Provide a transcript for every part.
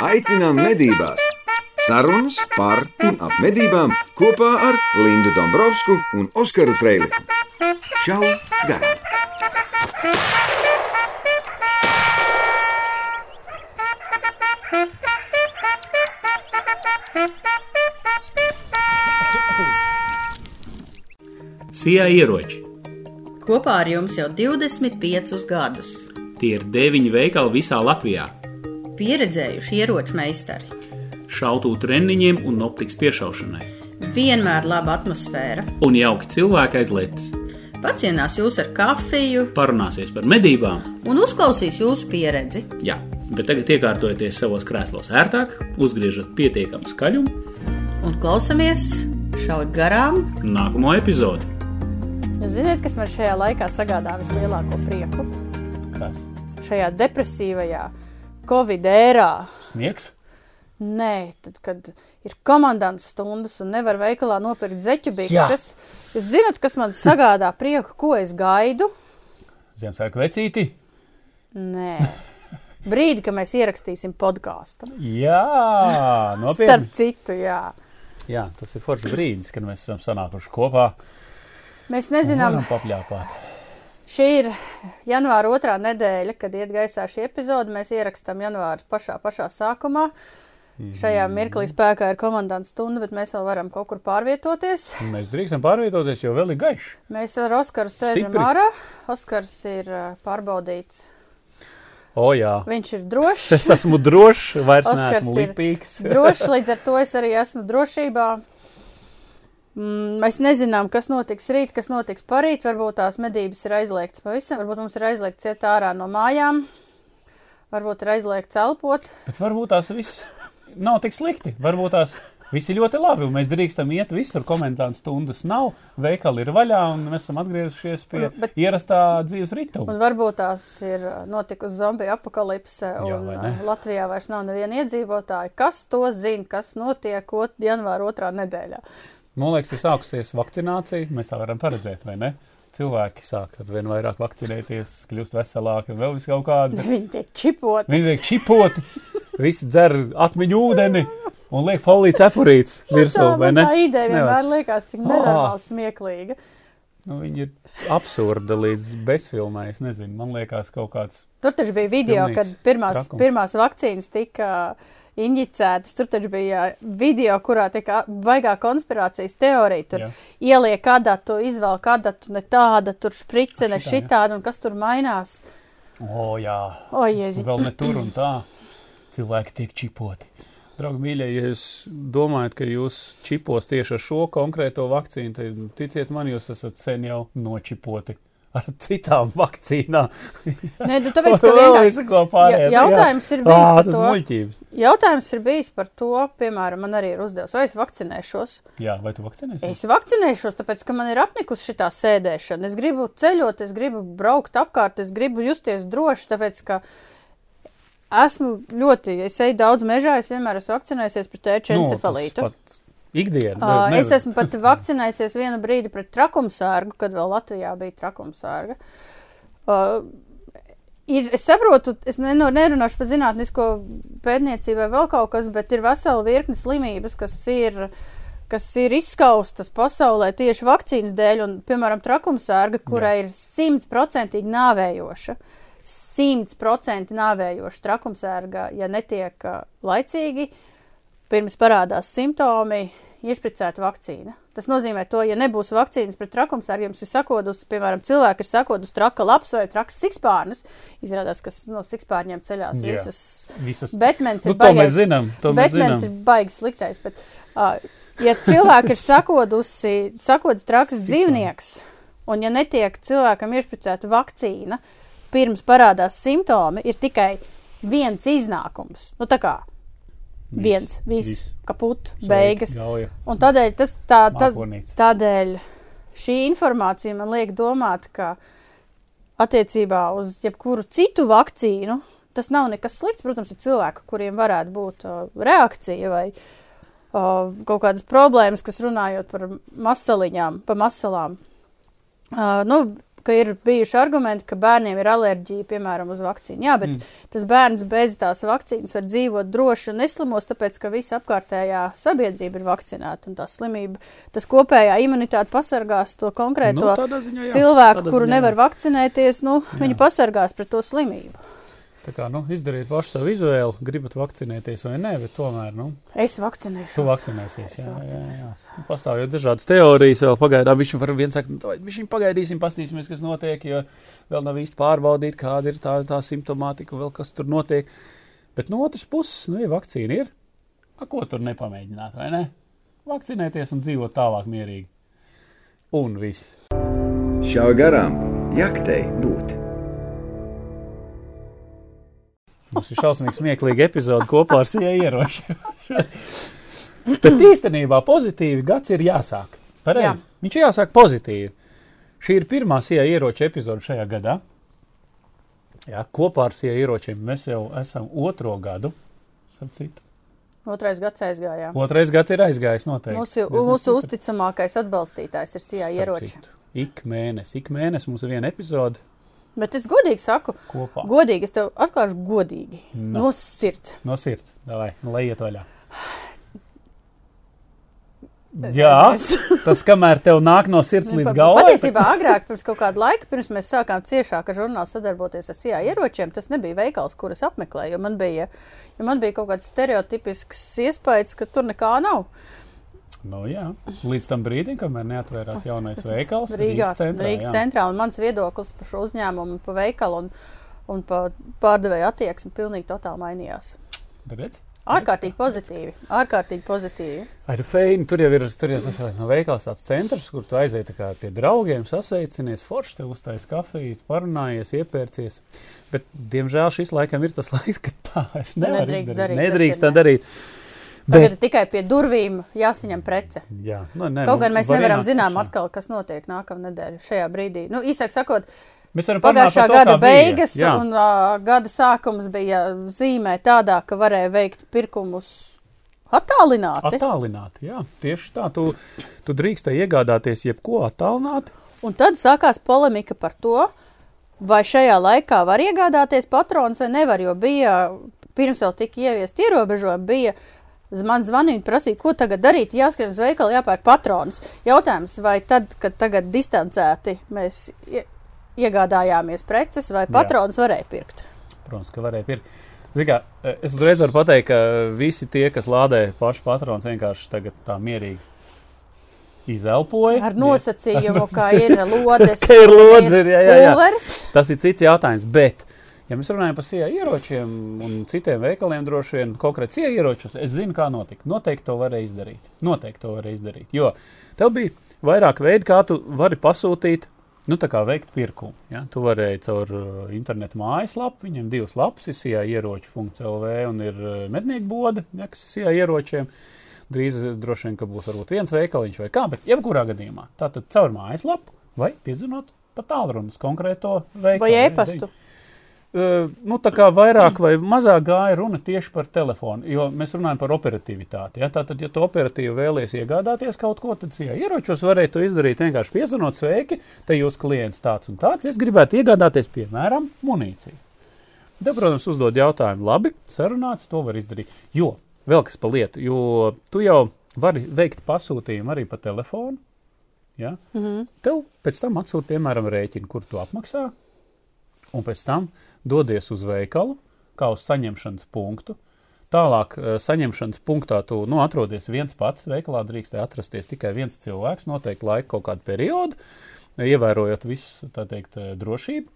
Aicinām medībās! Sarunas par un ap medībām kopā ar Lindu Dombrovskiju un Oskaru Trēliņu. Čau! Garām! Sijā ieroči. Kopā ar jums jau 25 gadus. Tie ir deviņi veikali visā Latvijā. Pieredzējuši ieroču meistari. Šautu treniņiem un optikas piešaušanai. Vienmēr laba atmosfēra. Un jauki cilvēki aiz lietas. Pacienās jūs ar kafiju Parunāsies par medībām. un uzklausīs jūsu pieredzi. Jā, bet tagad iekārtojieties savos krēslos ērtāk, uzgriežat pietiekamu skaļumu. Un klausamies šaut garām Nākamo epizodi. Jūs zināt, kas man šajā laikā sagādā vislielāko prieku? Kas? Šajā depresīvajā, Covid ērā. Sniegs? Nē, tad, kad ir komandantas stundas un nevar veikalā nopirkt zeķu Jā. bikses, jūs zināt, kas man sagādā prieku, ko es gaidu? Ziemassvētku vecīti? Nē. Brīdi, kad mēs ierakstīsim podkāstu. Jā, nopietni. Starp citu, jā. Jā, tas ir foršs brīdis, kad mēs esam sanākuši kopā. Mēs nezinām, papļāpāt. Šī ir janvāra otrā nedēļa, kad iet gaisā šī epizode. Mēs ierakstām janvāra pašā, pašā sākumā. Šajā mirklī spēkā ir komandants stunda, bet mēs vēl varam kaut kur pārvietoties. Mēs drīkstam pārvietoties, jo vēl ir gaišs. Mēs ar Oskaru sēžam Stipri. ārā. Oskars ir pārbaudīts. O, jā. Viņš ir drošs. Es esmu drošs, vairs neesmu lipīgs. drošs, līdz ar to es arī esmu drošībā. Mm, Mēs nezinām, kas notiks rīt, kas notiks parīt. Varbūt tās medības ir aizliegtas pavisam, varbūt mums ir aizliegts iet ārā no mājām, varbūt ir aizliegts elpot. Bet varbūt tās viss nav tik slikti. Varbūt tās viss ir ļoti labi. Mēs drīkstam iet visur. Komentāru stundas nav, veikali ir vaļā, un mēs esam atgriezušies pie Bet- ierastā dzīves rituma. Un varbūt tās ir ā, notikusi zombiju apakalipse, Jā, un vai ā, ne? Latvijā vairs nav neviena iedzīvotāja. Kas to zina, kas notiek ot, janvāra otrā nedēļā? Man liekas, ir sākusies vakcinācija. Mēs tā varam paredzēt, vai ne? Cilvēki sāk ar vien vairāk vakcinēties, kļūst veselāki un vēl vis kaut kādi. Viņi tiek čipoti. Viņi tiek čipoti, visi dzer atmiņu ūdeni un liek foliju cepurītes virsū, tā, vai man ne? tā ideja vienmēr liekas tik Ah. nenormāli smieklīga. Nu, viņi ir absurdi līdz bezfilmai. Es nezinu, man liekas, kaut kāds. Tur taču bija video, kad pirmās, trakums. pirmās vakcīnas tika injicētas. Tur taču bija video, kurā tika baigā konspirācijas teorija. Tur Jā. ieliek kādā to izvēle, kāda tu ne tāda, tur sprice, ne šitāda, un kas tur mainās. O, jā, O, jēzi. vēl ne tur un tā. Cilvēki tiek čipoti. Draugi, mīļie, ja jūs domājat, ka jūs čipos tieši ar šo konkrēto vakcīnu, tad ticiet man, jūs esat sen jau nočipoti ar citām vakcīnām. Nē, nu, tāpēc, ka vienkārši pārējā. Ja- jautājums ir bijis Ā, par to. muļķības. jautājums ir bijis par to, piemēram, man arī ir uzdevis, vai es vakcinēšos. Jā, vai tu vakcinēsi? Es vakcinēšos, tāpēc, ka man ir apnikusi šī sēdēšana. Es gribu ceļot, es gribu braukt apkārt, es gribu justies droši, tāpēc, ka esmu ļoti, es eju daudz mežā, es vienmēr esmu vakcinējies pret ēču Nu, Ikdienā. Uh, es esmu pat vakcinējies vienu brīdi pret trakumsārgu, kad vēl Latvijā bija trakumsārga. Uh, ir, es saprotu, es ne, no, nerunāšu par zinātnisko pētniecību vai vēl kaut kas, bet ir vesela virkne slimības, kas ir, kas ir izskaustas pasaulē tieši vakcīnas dēļ, un, piemēram, trakumsārga, kurai ir simtprocentīgi nāvējoša. Simtprocentīgi nāvējoša trakumsērga, ja netiek uh, laicīgi, pirms parādās simptomi, iešpricēta vakcīna. Tas nozīmē, to, ja nebūs vakcīnas pret trakumsārgu, jums ir sakodus, piemēram, cilvēki ir sakodus traka laps vai traks sikspārnus, izrādās, ka no sikspārņiem ceļās Jā. visas. Visas... Betmens ir Nu, to mēs zinām, to mēs Betmens zinām. ir baigs sliktais, bet, uh, ja cilvēki ir sakodusi, sakodus traks dzīvnieks, un ja netiek cilvēkam iešpricēta vakcīna, pirms parādās simptomi, ir tikai viens iznākums. Nu, tā kā viens, viss, viss. kaput, Sveiki, beigas. Gauja. Un tādēļ, tas, tā, Mākonīts. tādēļ šī informācija man liek domāt, ka attiecībā uz jebkuru citu vakcīnu tas nav nekas slikts. Protams, ir cilvēki, kuriem varētu būt uh, reakcija vai uh, kaut kādas problēmas, kas runājot par masaliņām, pa masalām. Uh, nu, ka ir bijuši argumenti, ka bērniem ir alerģija, piemēram, uz vakcīnu. Jā, bet mm. tas bērns bez tās vakcīnas var dzīvot droši un neslamos, tāpēc, ka visa apkārtējā sabiedrība ir vakcinēta un tā slimība, tas kopējā imunitāte pasargās to konkrēto Nu, ziņā jā, cilvēku, kuru ziņā jā. nevar vakcinēties, nu, Jā. viņi pasargās pret to slimību. Tā kā, nu, izdariet pašu savu izvēli, gribat vakcinēties vai nē, bet tomēr, nu, Es vakcinēšu. tu vakcinēsies. Jā, Es jā, jā. Nu, Pastāv jau dažādas teorijas, vēl pagaidām viņš var viens sakt, viņš pagaidīsim, pastīsimies, kas notiek, jo vēl nav īsti pārbaudīt, kāda ir tā, tā simptomātika vēl kas tur notiek. Bet no otras puses, nu, ja vakcīna ir, a, ko tur nepamēģināt, vai ne? Vakcinēties un dzīvot tālāk mierīgi. Un viss. Šā garām jaktei būt. Mums ir šausmīgi smieklīga epizode kopā ar sievu ieroči. Bet īstenībā pozitīvi gads ir jāsāk. Pareizi. Jā. Viņš ir jāsāk pozitīvi. Šī ir pirmā sievu ieroča epizode šajā gadā. Jā, kopā ar sievu ieročiem mēs jau esam otro gadu. Otrais gads aizgājā. Otrais gads ir aizgājis noteikti. Mūsu, mūsu uzticamākais atbalstītājs ir ieroči. citu. Ik mēnesi, ik mēnesi mums ir viena epizode Bet es godīgi saku, kopā. godīgi, es tev atklāšu godīgi. Nu. No sirds. No sirds. Davai, nu, lai iet vaļā. Jā, tas kamēr tev nāk no sirds līdz galvai. Patiesībā agrāk, pirms kaut kāda laika, pirms mēs sākām ciešāk ar žurnālu sadarboties ar CIA ieročiem, tas nebija veikals, kuras apmeklēju, man bija, jo man bija kaut kāds stereotipisks iespējas, ka tur nekā nav. Nu, jā. Līdz tam brīdim, kamēr neatvērās jaunais veikals Rīgā, Rīgas centrā. Rīgas centrā, un mans viedoklis par šo uzņēmumu, par veikalu un, un par pārdevēju attieksmi pilnīgi totāli mainījās. Redz? Ārkārtīgi pozitīvi, ārkārtīgi pozitīvi. Ai, tu feini, tur jau ir, tur jau tas no veikals tāds centrs, kur tu aiziet pie draugiem, sasveicinies, forši tev uztais kafiju, parunājies, iepērcies. Bet, diemžēl, šis laikam ir tas laiks, kad tā es nevaru Nedrīkst izdarīt. darīt, Nedrīkst tā ne. Tagad Bet, tikai pie durvīm jāsaņem prece. jā, nu, ne, Kaut nu, gan mēs var nevaram zināt, atkal, kas notiek nākamā nedēļa šajā brīdī. Nu, īsāk sakot, Mēs varam pagājušā to, gada beigas un uh, gada sākums bija zīmē tādā, ka varēja veikt pirkumus attālināti. Attālināti, jā, tieši tā. Tu, tu drīkstēji iegādāties jebko attālināti. Un tad sākās polemika par to, vai šajā laikā var iegādāties patrons vai nevar, jo bija, pirms vēl tika ieviest ierobežojumi, bija z- man zvanīja un prasīja, ko tagad darīt, jāskrien uz veikalu, jāpērk patrons. Jautājums, vai tad, kad tagad distancēti mēs ie- iegādājāmies preces, vai Jā. patrons varēja pirkt? Protams, ka varēja pirkt. Zini Kā, es uzreiz varu pateikt, ka visi tie, kas lādē pašu patrons, vienkārši tagad tā mierīgi izelpoja. Ar nosacījumu, ka ir lodes. Ka ir un lodze, ir, jā, jā, jā. pulveris. Tas ir cits jautājums. Bet, ja mēs runājam par sijā ieročiem un citiem veikaliem, droši vien konkrēti sijā ieročus, es zinu, kā notika. Noteikti to varēja izdarīt. Noteikti to varēja izdarīt. Jo tev bija vairāk veidu, kā tu vari pasūtīt. Nu, tā kā veikt pirkumu. Ja? Tu varēji caur uh, internetu mājaslapu, viņam divas lapas ir sijā ieroči.lv un ir uh, mednieku bode, ja, kas ir sijā ieročiem. Drīz uh, droši vien, ka būs varbūt viens veikaliņš vai kā, bet jebkurā gadījumā. Tātad caur mājaslapu vai piedzinot pa tālruni uz konkrēto veikalu. Vai ja, e-pastu? Uh, nu, tā kā vairāk vai mazāk gāja runa tieši par telefonu, jo mēs runājam par operatīvitāti. Ja? Tātad, ja tu operatīvi vēlies iegādāties kaut ko, tad jā, ieročos varēja to izdarīt vienkārši piezvanot sveiki, te jūs klients tāds un tāds, es gribētu iegādāties, piemēram, munīciju. Te, protams, uzdod jautājumu, labi, sarunāts, to var izdarīt. Jo, vēl kas pa lietu, jo tu jau vari veikt pasūtījumu arī pa telefonu, ja? Mhm. Tev pēc tam atsūta, piemēram, rēķinu, kur tu apmaksā, un pēc tam dodies uz veikalu, kā uz saņemšanas punktu. Tālāk, eh, saņemšanas punktā tu nu, atrodies viens pats. Veikalā drīkstēja atrasties tikai viens cilvēks, noteikti laika kaut kādu periodu, ievērojot visu tā teikt, eh, drošību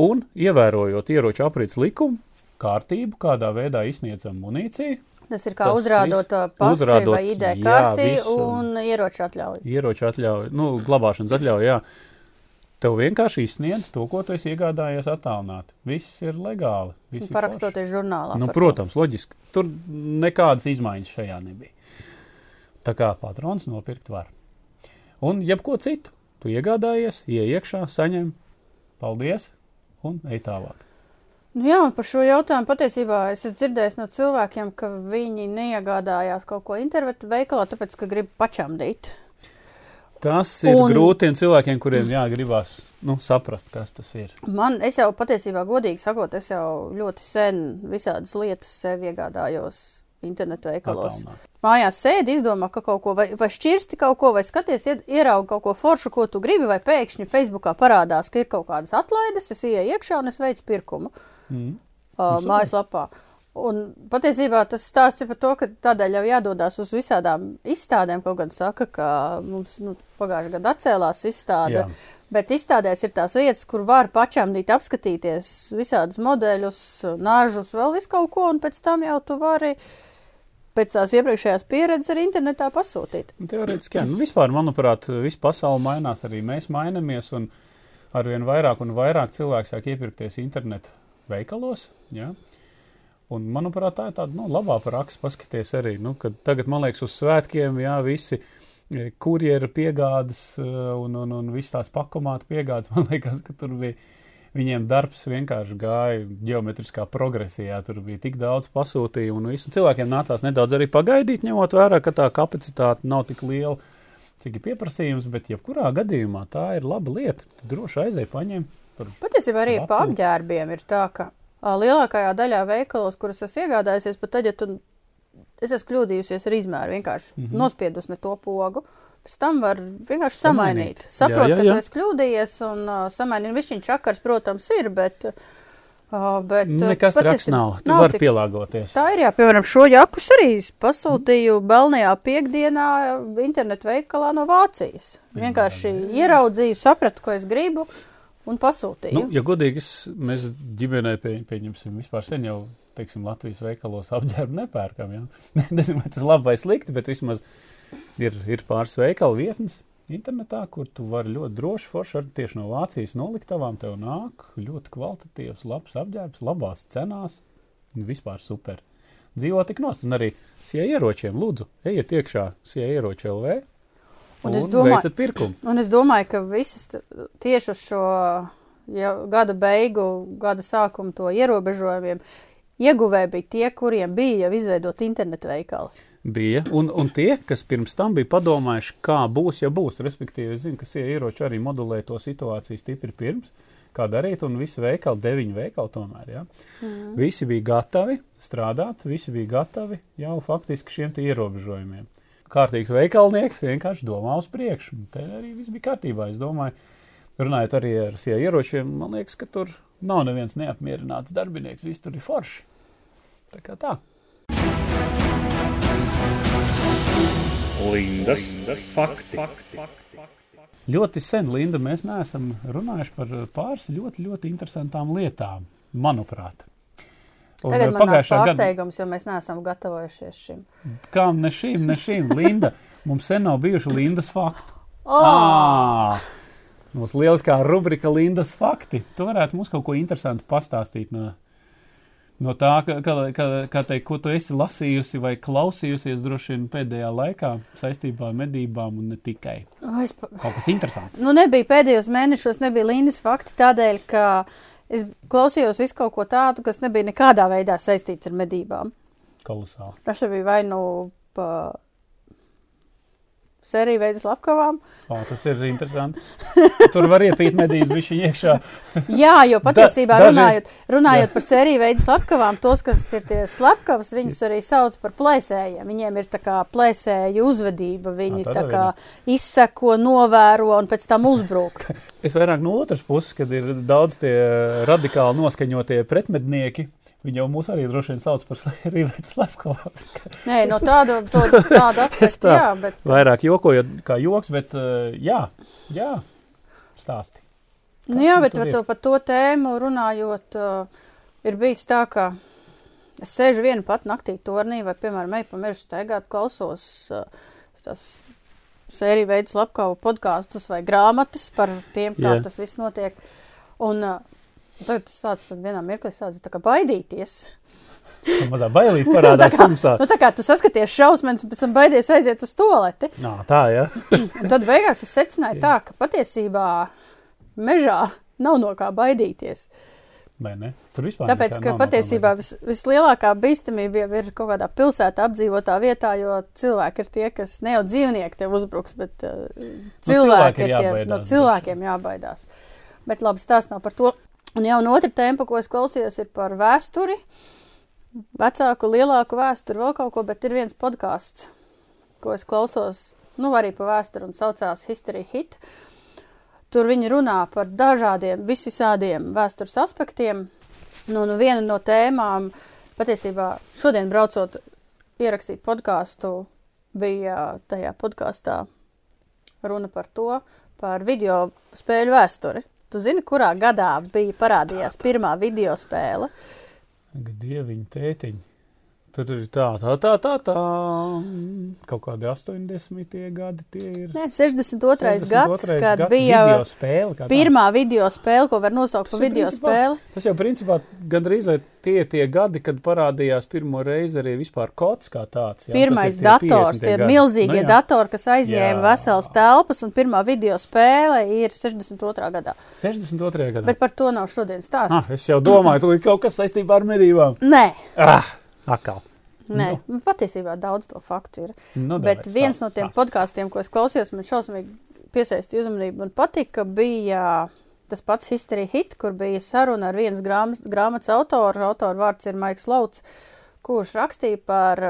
un ievērojot ieroču aprits likumu, kārtību, kādā veidā izsniedzam munīciju, Tas ir kā Tas uzrādot pasi vai ID jā, karti visu. un ieroču atļauju. ieroču atļauju, nu, glabāšanas atļauju. Jā. Tev vienkārši izsniedz to, ko tu esi iegādājies attālināti. Viss ir legāli. Viss ir. Parakstoties žurnālā. Nu, par to. protams, loģiski. Tur nekādas izmaiņas šajā nebija. Tā kā patrons nopirkt var. Un jebko citu. Tu iegādājies, ieiekšā, saņem, paldies un ej tālāk. Nu jā, par šo jautājumu patiesībā es esmu dzirdējis no cilvēkiem, ka viņi neiegādājās kaut ko internetu veikalā, tāpēc, ka grib pačamdīt. Tas ir Un- grūti cilvēkiem, kuriem jāgribas nu, saprast, kas tas ir. Man, es jau patiesībā, godīgi sakot, es jau ļoti sen visādas lietas sev iegādājos internetu veikalos. Mājās sēdi, izdomā, ka kaut ko, vai, vai šķirsti kaut ko, vai skaties, ieraugi kaut ko foršu, ko tu gribi, vai pēkšņi Facebookā parādās, ka ir kaut kādas atlaides, es ieeju iekšā un es veicu pirkumu Mm. uh, mājaslapā. Un patiesībā tas stāsts ir par to, ka tādēļ jau jādodas uz visādām izstādēm. Kaut gan saka, ka mums nu, pagājušajā gadā atcēlās izstāde. Jā. Bet izstādēs ir tās vietas, kur var pačamdīt, apskatīties visādus modeļus, nāžus, vēl visu kaut ko, un pēc tam jau tu vari pēc tās iepriekšējās pieredzes arī internetā pasūtīt. Nu, Teorētiski, jā. Nu, vispār, manuprāt, visa pasaule mainās, arī mēs mainamies, un arvien vairāk un vairāk cilvēku sāk iepirkties internetu veikalos. Jā. Un, manuprāt, tā ir tāda nu, labā praksa. Paskaties arī, nu, tagad, man liekas, uz svētkiem, jā, visi e, kurjeru piegādes e, un, un, un visas tās pakomāta piegādes, man liekas, ka tur bija. Viņiem darbs vienkārši gāja geometriskā progresijā. Tur bija tik daudz pasūtījumu, un visu. cilvēkiem nācās nedaudz arī pagaidīt, ņemot vērā, ka tā kapacitāte nav tik liela, cik ir pieprasījums. Bet, jebkurā gadījumā, tā ir laba lieta. Droši aizēji paņem. Par... Patiesībā arī pa Vācija. apģērbiem ir tā, ka lielākajā daļā veikalos, kuras esmu iegādājusies, pat tad, ja tu, es esmu kļūdījusies ar izmēru, vienkārši mm. -hmm. nospiedus ne to pogu. Pēc tam var vienkārši Samainīt. samainīt. Saprot, Jā, jā, ka jā. tu esi kļūdījies un uh, samainīt. Višķiņš čakars, protams, ir, bet. Uh, bet uh, Nekas patiesībā nav. Tu vari tik- pielāgoties. Tā ir, jā, piemēram, šo jakus arī pasūtīju Belnijā piekdienā internetu veikalā no Vācijas. Vienkārši ieraudzīju, sapratu, ko es gribu un pasūtīju. Nu, ja godīgi, mēs ģimenē pie, pieņemsim vispār sen jau, teiksim, Latvijas veikalos apģērbu nepērkam. Ja? Nezinu, vai tas labi vai slikti, bet vismaz ir, ir pāris veikalu vietnes internetā, kur tu vari ļoti droši forši ar tieši no Vācijas noliktavām tev nāk ļoti kvalitatīvs, labs apģērbs, labās cenās. Vispār super. Dzīvo tik nost, un arī sie ieročiem, lūdzu, ejiet iekšā sie ieroči LV. Un Un, es domāju- pirkumu. Un es domāju, ka visas tieši uz šo jau, gada beigu, gada sākumu to ierobežojumiem ieguvēji bija tie, kuriem bija jau izveidot internetu veikali. Bija. Un, un tie, kas pirms tam bija padomājuši, kā būs, ja būs, respektīvi, es zinu, ka sie ieroči arī modulē to situāciju stipri pirms, kā darīt, un visi veikali, deviņi veikali tomēr, ja. Mm. Visi bija gatavi strādāt, visi bija gatavi jau faktiski šiem ierobežojumiem. Kārtīgs veikalnieks vienkārši domā uz priekšu, te arī viss bija kārtībā, es domāju. Runājot arī ar sie ieročiem, man liekas, ka tur nav neviens neapmierināts darbinieks, viss tur ir forši. Tā kā tā. Lindas, Lindas fakti. Ļoti sen, Linda, mēs neesam runājuši par pāris ļoti, ļoti interesantām lietām, manuprāt. Un, Tagad eh, man ir pagājušā gada, pārsteigums, jo mēs neesam gatavojušies šim. kā ne šīm, ne šīm, Linda, mums sen nav bijuši Lindas faktu. Oh! Ah! Mūsu lieliskā rubrika Lindas fakti. Tu varētu mums kaut ko interesantu pastāstīt no, no tā, ka, ka, ka, ka te, ko tu esi lasījusi vai klausījusies droši vien pēdējā laikā saistībā ar medībām un ne tikai. Oh, es pa- Kaut kas interesants. Nu, nebija pēdējos mēnešos, nebija Lindas fakti tādēļ, ka es klausījos visu kaut ko tādu, kas nebija nekādā veidā saistīts ar medībām. Kolosāli. Tas bija vai nu pa sēriju veidu slepkavām. O, tas ir interesanti. Tur var iepīt medību viņš iekšā. Jā, jo patiesībā Da- daži- runājot, runājot par sēriju veidu slepkavām, tos, kas ir tie slepkavas, viņus arī sauc par plēsējiem. Viņiem ir tā kā plēsēju uzvedība, viņi Ā, tā tādā kā izseko, novēro un pēc tam uzbruk. Es vairāk no otras puses, kad ir daudz tie radikāli noskaņotie pretmednieki. Viņi jau mūs arī droši vien sauc par rīvētu slepkavām. Nē, no tāda, to, tāda aspekta, tā. jā, bet Vairāk jokojot kā joks, bet uh, jā, jā, stāsti. Nu, jā, nu bet tur par to, par to tēmu runājot, uh, ir bijis tā, ka es sēžu vienu pat naktī tornī vai, piemēram, eju pa mežu staigāt, klausos uh, tas sēriju veids lapkavu podkāstus vai grāmatas par tiem, kā Jā. tas viss notiek. Un uh, tagad tas sāc tad vienā mirklī sāc tā kā baidīties. Tā mazā bailīt parādās tumsā. Nu, tā kā tu saskaties šausmas, un pēc tam baidies aiziet uz toleti. Nā, tā, jā. Un tad beigās es secināju tā, ka patiesībā mežā nav no kā baidīties. Vai ne? Tur vispār Tāpēc, ka patiesībā vis, vislielākā bīstamība jau ir kaut kādā pilsētā apdzīvotā vietā, jo cilvēki ir tie, kas ne jau dzīvnieki tev uzbruks, bet uh, cilvēki cilvēki ir ir tie, no cilvēkiem jābaidās. Bet labi, stāsts nav par to. Un jau no otra tēma, ko es klausījos, ir par vēsturi, vecāku, lielāku vēsturi, vēl kaut ko, bet ir viens podkāsts, ko es klausos, nu arī pa vēsturi un saucās History Hit. Tur viņi runā par dažādiem, visvisādiem vēstures aspektiem. Nu, nu viena no tēmām, patiesībā šodien braucot ierakstīt podkāstu, bija tajā podkāstā runa par to, par video spēļu vēsturi. Tu zini, kurā gadā bija parādījās pirmā video spēle? Ak, Dieviņ, tētiņ. Tur ir tā, tā, tā, tā, tā. Kaut kādi 80. gadi tie ir. Nē, 62. 62. gads, kad bija video spēle. kā tā. pirmā video spēle, ko var nosaukt par video principā- spēli. Tas jau principā gandrīz vai tie tie gadi, kad parādījās pirmo reizi arī vispār kods kā tāds. jā, Pirmais tie dators, 50. tie ir milzīgie Nu jā. datori, kas aizņēma Jā. veselas telpas, un pirmā video spēle ir 62. gadā. 62. gadā. Bet par to nav šodien stāsts. ah, es jau domāju, tur ir kaut kas saistībā ar medībām. Nē, Ah, akal. nē, nu. patiesībā daudz to faktu ir. Nu, Bet davai, viens no tiem stāsti. podkāstiem, ko es klausījos, man šausmīgi piesaistīja uzmanību. Man patika, bija tas pats History Hit, kur bija saruna ar vienas grāmas, grāmatas autoru. Autora vārds ir Maiks Lauts, kurš rakstīja par,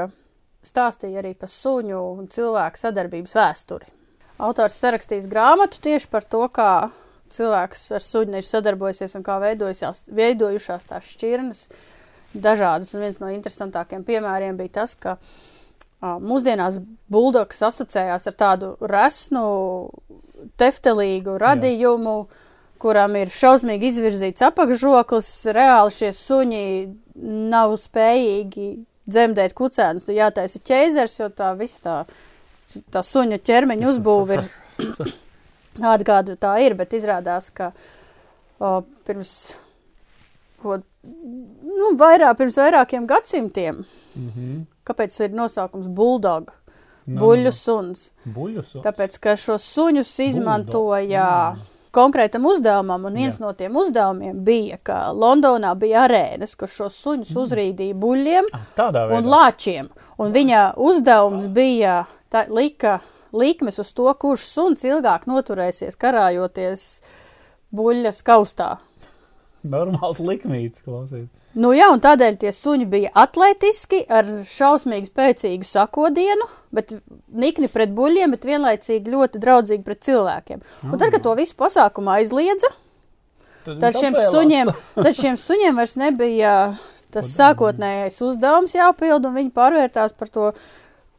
stāstīja arī par suņu un cilvēku sadarbības vēsturi. Autors sarakstījis grāmatu tieši par to, kā cilvēks ar suņu ir sadarbojusies un kā veidojušās, veidojušās tās šķirnes dažādas. Un viens no interesantākiem piemēriem bija tas, ka uh, mūsdienās buldogs asociējās ar tādu resnu, teftelīgu radījumu, Jā. kuram ir šausmīgi izvirzīts apakšžoklis. Reāli šie suņi nav spējīgi dzemdēt kucēnus. Tur jātaisa ķēzers, jo tā viss tā, tā suņa ķermeņa uzbūve ir tāda, kāda tā ir. Bet izrādās, ka o, pirms, ko, nu, vairāk, pirms vairākiem gadsimtiem, Mhm. kāpēc ir nosaukums bulldog, Nu, buļļu nu, suns? Buļļu suns. Tāpēc, ka šos suņus izmantoja Mm. konkrētam uzdevumam, un viens Jā. no tiem uzdevumiem bija, ka Londonā bija arēnas, kur šos suņus uzrīdīja buļļiem Ah, Tādā veidā. un lāčiem. Un viņa uzdevums bija tā, lika likmes uz to, kurš suns ilgāk noturēsies karājoties buļļas kaustā. Normāls likmītis, klausies. Nu jā, un tādēļ tie suņi bija atletiski, ar šausmīgi spēcīgu sakodienu, bet nikni pret buļļiem, bet vienlaicīgi ļoti draudzīgi pret cilvēkiem. Un tad, kad to visu pasākumu aizliedza, tad šiem suņiem, tad šiem suņiem vairs nebija tas sākotnējais uzdevums jāpild, un viņi pārvērtās par to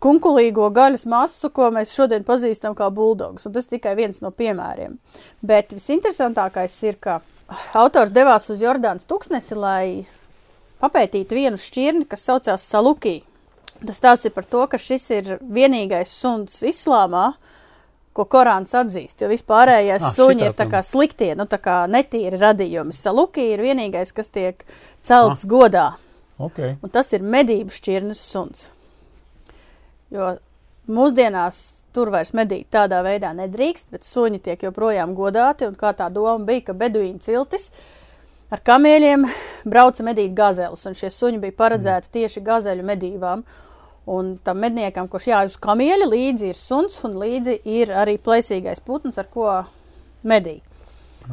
kunkulīgo gaļas masu, ko mēs šodien pazīstam kā buldogs. Un tas tikai viens no piemēriem. Bet visinteresantākais ir, ka autors devās uz Jordānas tūkstnesi, lai papētītu vienu šķirni, kas saucās Salukī. Tas tās ir par to, ka šis ir vienīgais suns islāmā, ko Korāns atzīst, jo vispārējais Ah, suņi ir tā kā sliktie, nu tā kā netīri radījumi. Salukī ir vienīgais, kas tiek celts godā. Okay. Un tas ir medību šķirnes suns. Jo mūsdienās tur vairs medīt tādā veidā nedrīkst, bet suņi tiek joprojām godāti. Un kā tā doma bija, ka beduīna ciltis ar kamieļiem brauca medīt gazeles, un šie suņi bija paredzēti tieši gazeļu medībām. Un tam medniekam, kurš jāj uz kamieļa, līdzi ir suns, un līdzi ir arī plēsīgais putns, ar ko medī.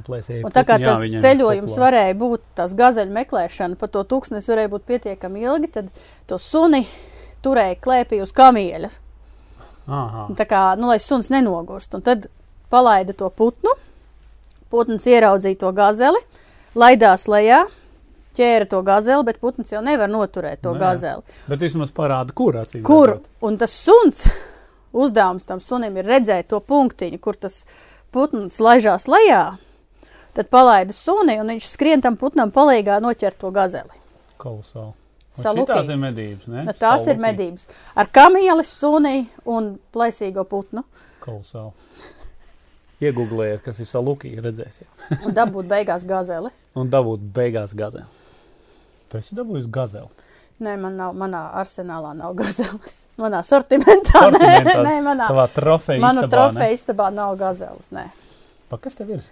Plēsēji Un tā kā jā, tas viņiem ceļojums populāri. varēja būt, tās gazeļu meklēšana pa to tūkstnesi varēja būt pietiekami ilgi, tad to suni turēja klēpī uz kamieļas. Tā kā, nu, lai suns nenogurst. Un tad palaida to putnu, putns ieraudzīja to gazeli, laidās lejā, ķēra to gazeli, bet putns jau nevar noturēt to jā. gazeli. Bet vismaz parāda, kur acīm. Kur? redzot. Un tas suns, uzdevums tam sunim ir redzēt to punktiņu, kur tas putns laižās lejā. Tad palaida suni, un viņš skrien tam putnam palīgā noķert to gazeli. Kolosāli. Šitās ir medības, ne? Nu, tās ir Salukī. medības ar kamieli, suni un plēsīgo putnu. Kolosāli. Iegūlējiet, kas ir salukī, redzēsiet. Un dabūt beigās gazeli. Un dabūt beigās gazeli. Tu esi dabūjis gazeli. Nē, man nav, manā arsenālā nav gazeles. Manā sortimentā, nē, Sortimentā. nē, manā, Tavā trofeja manu istabā, istabā nav gazeles. Nē. Pa, kas tev ir?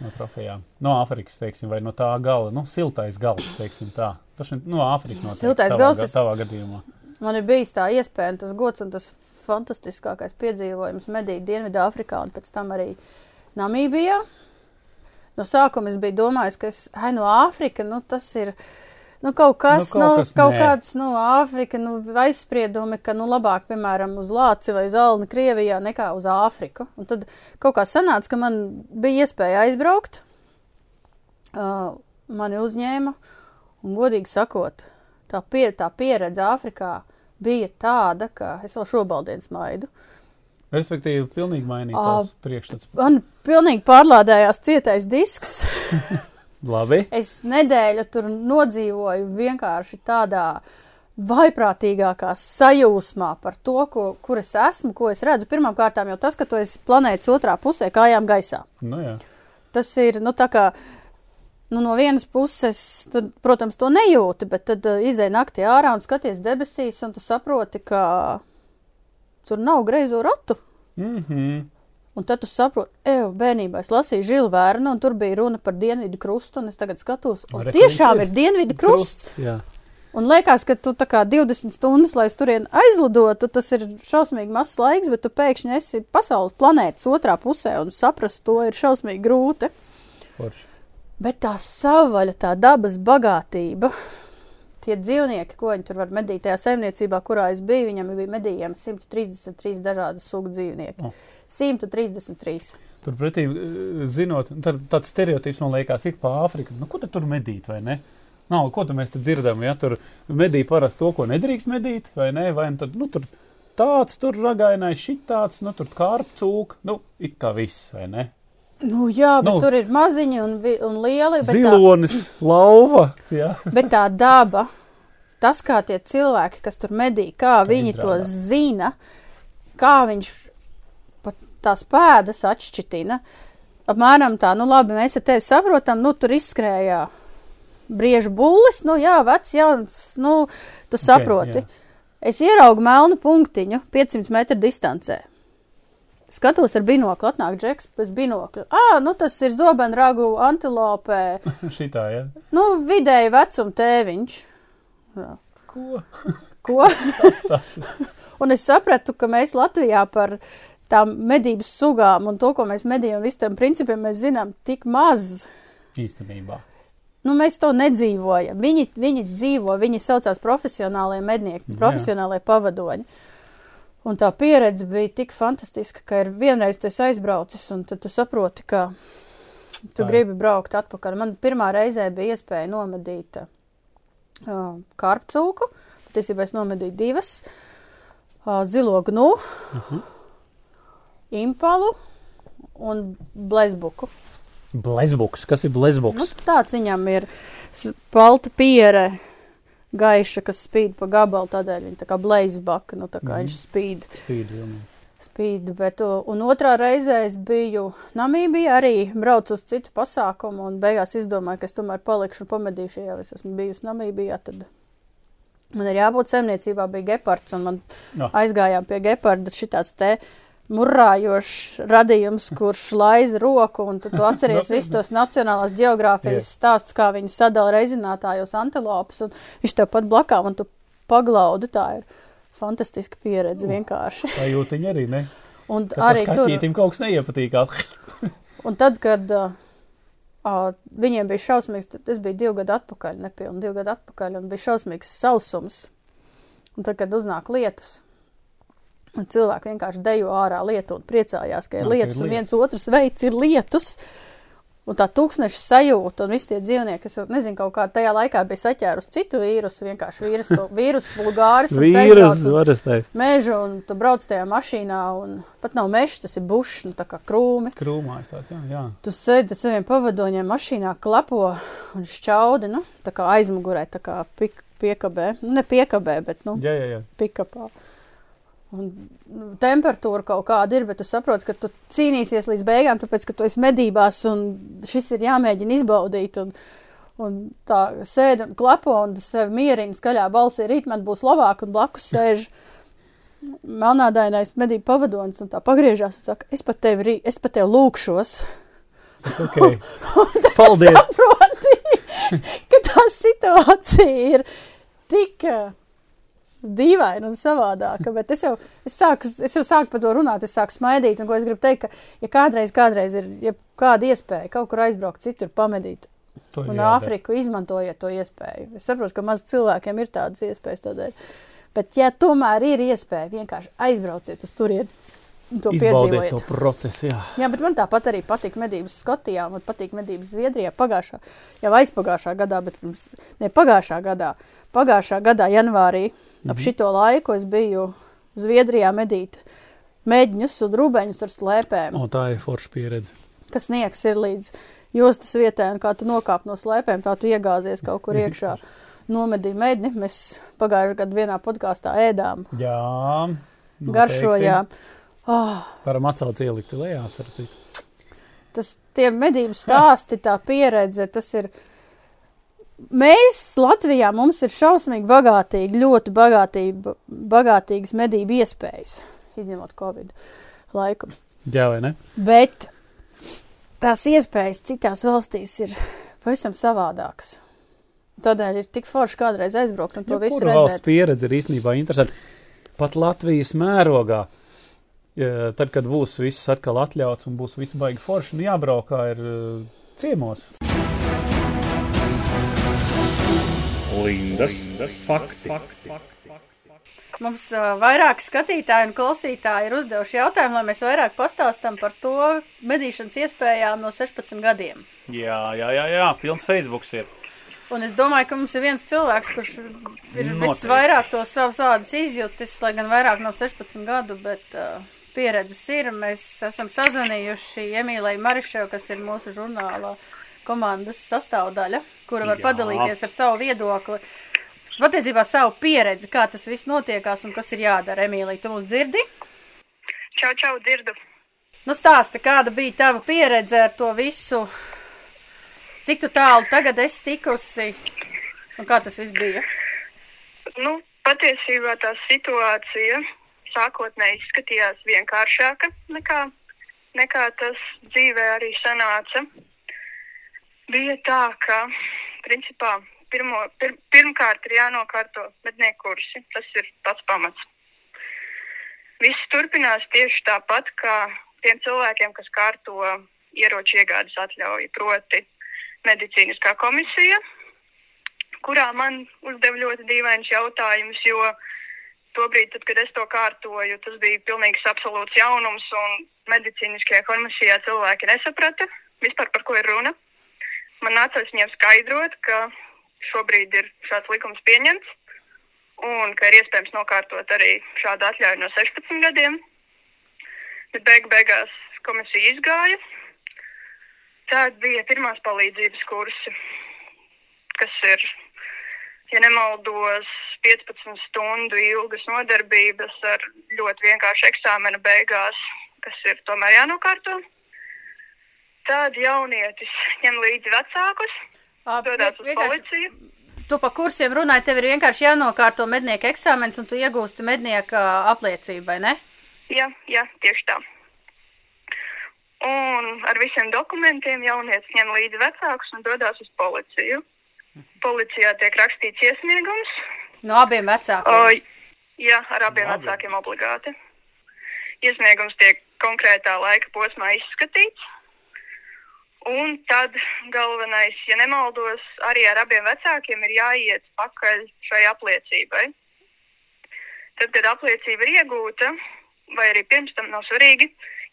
No trofejām. No Āfrikas, teiksim, vai no tā gala, nu, siltais gals, teiksim tā. Ir no Āfrikas noteikti. Siltais tavā, gals Tavā gadījumā. Man ir bijis tā iespēja, tas gods un tas fantastiskākais piedzīvojums medīt Dienvidāfrikā un pēc tam arī Namībijā. No sākuma es biju domājis, ka es, ai, no Āfrika, nu, tas ir. Nu, kaut kas, Nu, nu, kaut kaut, kas kaut nē. kāds, nu, Āfrika, nu, aizspriedumi, ka, nu, labāk, piemēram, uz Lāci vai uz Alni Krievijā nekā uz Āfriku. Un tad kaut kā sanāca, ka man bija iespēja aizbraukt, uh, mani uzņēma, un, godīgi sakot, tā, pie, tā pieredze Āfrikā bija tāda, ka es vēl šobaldien smaidu. Respektīvi, pilnīgi mainīt tās priekšstats. Man pilnīgi pārlādējās cietais disks. Labi. Es nedēļu tur nodzīvoju vienkārši tādā vaiprātīgākā sajūsmā par to, ko, kur es esmu, ko es redzu. Pirmkārt, jau tas, ka tu esi planētas otrā pusē, kājām gaisā. Nu, jā. Tas ir, nu, tā kā, nu, no vienas puses, tad, protams, to nejūti, bet tad uh, izai naktī ārā un skaties debesīs, un tu saproti, ka tur nav greizo ratu. Mm -hmm. Un tad tu saproti, ej, bērnībā es lasīju žilu vērnu, un tur bija runa par dienvidu krustu, un es tagad skatos, un Re, tiešām kurš ir? ir dienvidu krusts. Jā. Un liekas, ka tu tā kā 20 stundas, lai turien aizlidotu, tas ir šausmīgi mazs laiks, bet tu pēkšņi esi pasaules planētas otrā pusē, un saprast to ir šausmīgi grūti. Forši. Bet tā savvaļa, tā dabas bagātība, tie dzīvnieki, ko viņi tur var medīt tajā saimniecībā, kurā es biju, viņam bija medījami 133 dažādu sugu dzīvnieki. O. 133. Turpretī, eh, zinot, tad, tāds stereotips man liekas, ik pa Āfriku. Nu, ko tad tur medīt, vai ne? Nav, ko tu mēs te dzirdam, ja tur medī parasti to, ko nedrīkst medīt, vai ne? Vai nu tad, nu, tur tāds, tur ragainais, šitāds, nu, tur kārpcūk, nu, it kā viss, vai ne? Nu, jā, bet Nu. nu, tur ir maziņi un, un lieli. Bet tā, Zilonis, lauva, jā. bet tā daba, tas, kā tie cilvēki, kas tur medī, kā viņi to izrādās. zina, kā viņš tās pēdas atšķitina. Apmēram tā, nu labi, mēs ar tevi saprotam, nu tur izskrējā briežu bullis, nu jā, vecs, jauns, nu tu saproti. jā. Es ieraugu melnu punktiņu 500 metru distancē. Skatos ar binokli, atnāk džeks bez binokļa. Ah, nu tas ir zobenragu antilopē, Šitā, jā. nu vidēji vecuma tēviņš. Jā. Ko? Ko? Tas tāds. Un es sapratu, ka mēs Latvijā par tām medības sugām un to, ko mēs medījam, visam tam principiem mēs zinām tik maz. Īstenībā. Nu, mēs to nedzīvojam. Viņi, viņi dzīvo, viņi saucās profesionālie mednieki, Jā. profesionālie pavadoņi. Un tā pieredze bija tik fantastiska, ka ir vienreiz tas aizbraucis, un tad tu saproti, ka tu ir. gribi braukt atpakaļ. Man pirmā reizē bija iespēja nomedīt uh, kārpcūku, patiesībā es nomedīju divas, uh, zilo gnu, impalu un blezbuku. Blezbuks, kas ir Nu, blezbuks? tāds viņam ir balta piere, gaiša, kas spīd pa gabalu, tādēļ viņa tā kā blazbaka, nu tā kā Mhm. viņš spīd, Spīd, jā. spīd. Bet, un otrā reizē es biju Namībijā, arī braucu uz citu pasākumu, un beigās izdomāju, ka es tomēr palikšu un pamedīšu, ja es esmu bijusi Namībijā, tad man ir jābūt saimniecībā, bija gepards, un man Jā. aizgājām pie geparda šitāds te murājošs radījums, kurš laiza roku, un tu atceries visus tos nacionālās geogrāfijas stāstus, kā viņi sadala reizinātājos antilopus, un viņš tev pat blakām, un tu paglaudi, tā ir fantastiska pieredze vienkārši. Tā jūtiņa arī, ne? Un Kad arī tas tur, kaut kas neiepatīkās. un tad, kad uh, uh, viņiem bija šausmīgs, tad es biju divu gadu atpakaļ, nepilni divu gadu atpakaļ, un bija šausmīgs sausums. Un tad, kad uznāk lietus, un cilvēki vienkārši dejo ārā lietu un priecājās, ka ir lietus, un viens otrs veids ir lietus. Un tā tūkstneša sajūta, un visi tie dzīvnieki, kas, nezinu, kaut kā tajā laikā bija saķērus citu vīrusu, vienkārši vīrusu, vīrusu aizbrauc uz varestais. Mežu, un tu brauc tajā mašīnā, un pat nav mežs, tas ir bušs, nu tā kā krūmi. Krūmās tās, jā, jā. Tu sēdi saviem pavadoņiem mašīnā, klapo un šķaudi, nu, tā kā aizmugurē, tā kā pik, piekabē. Nu, ne piekabē, bet, nu, Jā, jā, jā. pikapā. Un nu, temperatūra kaut kāda ir, bet tu saproti, ka tu cīnīsies līdz beigām, tāpēc, ka tu esi medībās un šis ir jāmēģina izbaudīt. Un, un tā sēdi un klapo un sevi mierina skaļā balsī, rīt man būs labāk un blakus sēž melnādainais medību pavadonis un tā pagriežās un saka, es pat tevi, rī- es pat tevi lūkšos. Okay. Paldies! Saproti, ka tā situācija ir tik dīvaina un savādāka, bet es jau, es sāku, es jau sāku par to runāt, es sāku smaidīt, un ko es gribu teikt, ka, ja kādreiz, kādreiz ir, ja kāda iespēja kaut kur aizbraukt citur pamedīt, To un jādara. Āfriku izmantojiet to iespēju. Es saprotu, ka maz cilvēkiem ir tādas iespējas tādēļ. Bet, ja tomēr ir iespēja, vienkārši aizbrauciet uz turieni. un To Izbaudiet to procesu, jā. Jā, bet man tāpat arī patīk medības Skotijā, man patīk medības Zviedrijā pagājušā, jau aizpagājušā gadā, bet pirms, ne pagājušā gadā, pagājušā gadā janvārī ap šito laiku es biju Zviedrijā medīt mēģņus un rūbeņus ar slēpēm, O, tā ir forša pieredze. kas sniegs ir līdz jostas vietai, un kā tu nokāp no slēpēm, tā tu iegāzies kaut kur iekšā. Nomedīju mēģini, mēs pagājušajā gadā vienā podkāstā ēdām, Jā. noteikti. garšojām. Oh, Varam atcelt ielikt lejā, ar citu. tas tie medību stāsti, tā pieredze, tas ir. Mēs Latvijā mums ir šausmīgi bagātīgi, ļoti bagātīgi, bagātīgas medību iespējas, izņemot Covid laiku. Jā, vai ne? Bet tās iespējas citās valstīs ir pavisam savādākas. Tādēļ ir tik forši kādreiz aizbraukt un to visu Kura valsts redzēt. pieredze ir īstenībā interesanta. Pat Latvijas mērogā, ja, tad, kad būs viss atkal atļauts un būs viss baigi forši, nu jābraukā ir uh, ciemos. Lindas, Lindas fakti. Mums uh, vairāk skatītāji un klausītāji ir uzdevuši jautājumu, lai mēs vairāk pastāstam par to medīšanas iespējām no 16 gadiem. Jā, jā, jā, jā. pilns Facebook ir. Un es domāju, ka mums ir viens cilvēks, kurš ir Noteikti. visvairāk to savas ādas izjūtis, lai gan vairāk no 16 gadu, bet uh, pieredzes ir. Mēs esam sazvanījuši Emīlai Marišev, kas ir mūsu žurnāla komandas sastāvdaļa, kura var Jā. padalīties ar savu viedokli. Patiesībā savu pieredzi, kā tas viss notiekās un kas ir jādara. Emīlija, tu mūs dzirdi? Čau, čau, dzirdu. Nu, stāsti, kāda bija tava pieredze ar to visu? Cik tu tālu tagad esi tikusi? Un kā tas viss bija? Nu, patiesībā tā situācija sākotnēji izskatījās vienkāršāka nekā, nekā tas dzīvē arī sanāca. Bija tā, ka, principā, pirmo, pir, pirmkārt ir jānokārto mednieku kursi. Tas ir pats pamats. Viss turpinās tieši tāpat kā tiem cilvēkiem, kas kārto ieroču iegādes atļauju, proti medicīniskā komisija, kurā man uzdeva ļoti dīvains jautājums, jo tobrīd, tad, kad es to kārtoju, tas bija pilnīgs absolūts jaunums, un medicīniskajā komisijā cilvēki nesaprata vispār, par ko ir runa. Man nācās viņiem skaidrot, ka šobrīd ir šāds likums pieņemts, un ka ir iespējams nokārtot arī šādu atļauju no 16 gadiem. Bet beig beigās komisija izgāja. Tad bija pirmās palīdzības kursi, kas ir, ja nemaldos, 15 stundu ilgas nodarbības ar ļoti vienkāršu eksāmena beigās, kas ir tomēr jānokārto. Tad jaunietis ņem līdzi vecākus, dodas uz policiju. Tu pa kursiem runāji, tev ir vienkārši jānokārto mednieka eksāmens, un tu iegūsti mednieka apliecību, vai ne? Jā, jā, tieši tā. Un ar visiem dokumentiem jaunietis ņem līdzi vecākus un dodas uz policiju. Policijā tiek rakstīts iesniegums. No abiem vecākiem. O, jā, ar abiem Labi. vecākiem obligāti. Iesniegums tiek konkrētā laika posmā izskatīts. Un tad galvenais, ja nemaldos, arī ar abiem vecākiem ir jāiet pakaļ šai apliecībai. Tad, kad apliecība ir iegūta, vai arī pirms tam nav svarīgi,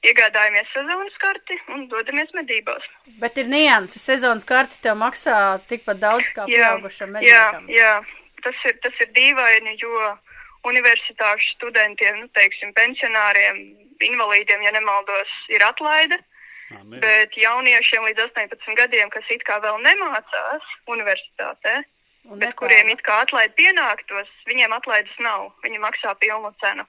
iegādājamies sezonas karti un dodamies medībās. Bet ir nianses. Sezonas karti tev maksā tikpat daudz kā pieaugušam jā, medniekam. jā, tas ir, tas ir dīvaini, jo universitāšu studentiem, nu, teiksim, pensionāriem, invalīdiem, ja nemaldos, ir atlaide. Amen. Bet jauniešiem līdz 18 gadiem, kas it kā vēl nemācās universitātē, Un bet kuriem it kā atlaide pienāktos, viņiem atlaides nav. Viņi maksā pilnu cenu.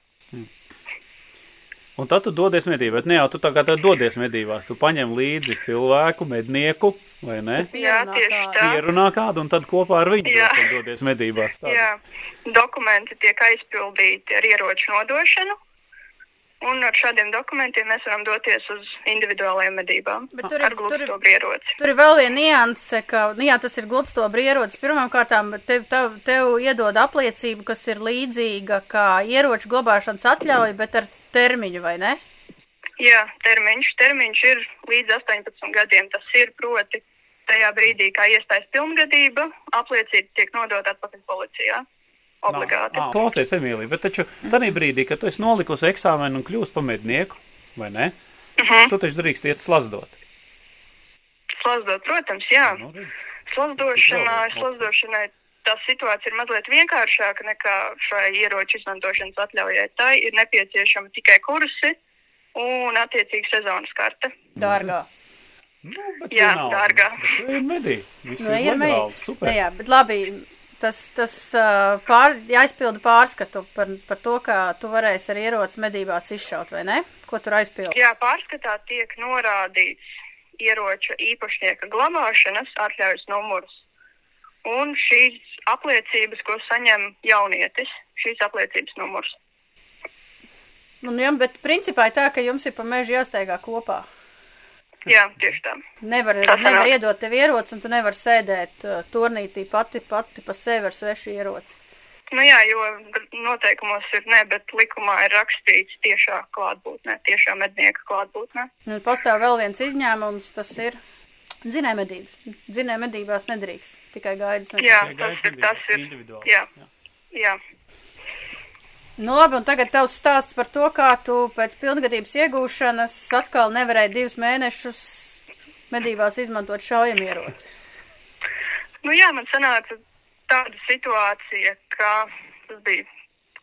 Un tad tu dodies medībās, bet ne jau tu tagad dodies medībās. Tu paņem līdzi cilvēku, mednieku, vai ne? Jā, Pierunā tieši kādu. tā. Pierunā kādu un tad kopā ar viņu Jā. dodies medībās. Tā. Jā, dokumenti tiek aizpildīti ar ieroču nodošanu. Un ar šādiem dokumentiem mēs varam doties uz individuālajām medībām Bet tur ir- ar glūsto ieroci. Tur ir vēl viena nianse, ka, nu jā, tas ir gludstobra ierocis. Pirmām kārtām tev, tev, tev iedod apliecību, kas ir līdzīga kā ieroču glabāšanas atļauja, bet ar termiņu, vai ne? Jā, termiņš, termiņš ir līdz 18 gadiem. Tas ir proti tajā brīdī, kā iestājas pilngadība, apliecība tiek nodota atpakaļ policijā. Obligāti. Nā, nā, Klausies, Emīlija, bet taču tādā brīdī, kad tu esi nolikusi eksāmenu un kļūsi par mednieku, vai ne? Uh -huh. Tu taču drīkst iet slazdot. Slazdot, protams, jā. Nu. Slazdošanā, slazdošanai tā situācija ir mazliet vienkāršāka nekā šai ieroču izmantošanas atļaujai. Tai ir nepieciešama tikai kursi un attiecīgi sezonas karte. Dārgā. Nu, bet Jā, dārgā. Ir medī. Viss Nu, ir. Super. Nu, jā, bet labi, tas, tas pār, jāizpilda pārskatu par, par to, kā tu varēsi ar ieroci medībās izšaut, vai ne? Ko tur aizpildi? Jā, pārskatā tiek norādīts ieroča īpašnieka glabāšanas atļaujas numurs. Un šīs apliecības, ko saņem jaunietis, šīs apliecības numurs. Nu, jā, bet principā ir tā, ka jums ir pa mežu jāsteigā kopā. Jā, tieši tā. Nevar, Tas nevar sanāk. iedot tev ieroci, un tu nevar sēdēt uh, turnītī pati, pati pa sevi ar svešu ieroci. Nu jā, jo noteikumos ir ne, bet likumā ir rakstīts tiešā klātbūtnē, tiešā mednieka klātbūtnē. Un pastāv vēl viens izņēmums, tas ir dzinējmedības. Dzinējmedībās nedrīkst, tikai gaidas Jā, medības. tas ir, tas ir, individuāli. jā. jā. Nu labi, un tagad tavs stāsts par to, kā tu pēc pilngadības iegūšanas atkal nevarēji divus mēnešus medībās izmantot šaujamieroci. Nu jā, man sanāca tāda situācija, ka tas bija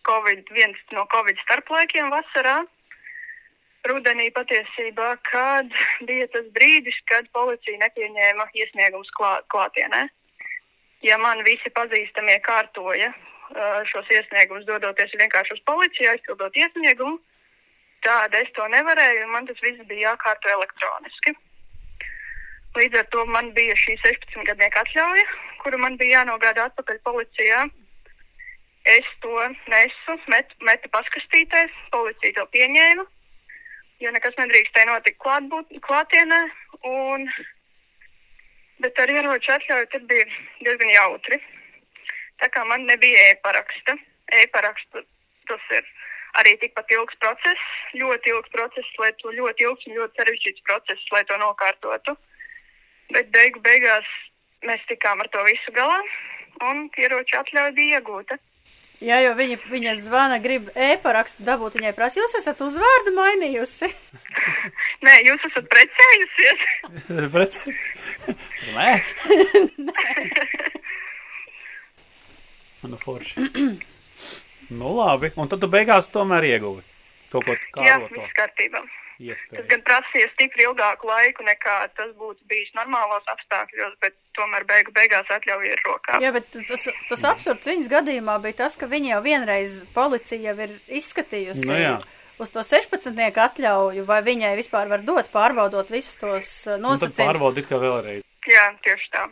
COVID, viens no Covid starplaikiem vasarā, rudenī patiesībā, kad bija tas brīdis, kad policija nepieņēma iesniegumus klā, klātienē. Ja man visi pazīstamie kārtoja šos iesniegumus, dodoties vienkārši uz policiju, aizpildot iesniegumu, tad es to nevarēju, un man tas viss bija jākārto elektroniski. Līdz ar to man bija šī 16 gadnieka atļauja, kuru man bija jānogādā atpakaļ policijā. Es to nesu, metu, metu paskastītē, policija to pieņēma, jo nekas nedrīkstēja notikt klātbūt, klātienē. Un, bet ar ieroču atļauju tad bija diezgan jautri. Tā kā man nebija e-paraksta. E-paraksta tas ir arī tikpat ilgs process, ļoti ilgs process, lai to ļoti ilgs un ļoti sarežģīts process, lai to nokārtotu. Bet beigu beigās mēs tikām ar to visu galā, un ieroču atļauja bija iegūta. Jā, jo viņa, viņa zvana, grib e-parakstu dabūt, viņai prasa, jūs esat uzvārdu mainījusi. Nē, jūs esat precējusies. Bet, nē. Nu, forši. nu, labi. Un tad tu beigās tomēr ieguvi to, ko tu Jā, kāroto viss kārtībā. Tas iespēju. gan prasīja stipri ilgāku laiku nekā tas būtu bijis normālos apstākļos, bet tomēr beigu beigās atļauja ir rokā. Jā, bet tas, tas absurds viņas gadījumā bija tas, ka viņa jau vienreiz policija jau ir izskatījusi Nu jā. uz to 16. atļauju, vai viņai vispār var dot, pārbaudot visus tos tad nosacījumus. pārbaudīt, kā vēlreiz. Jā, tieši tā.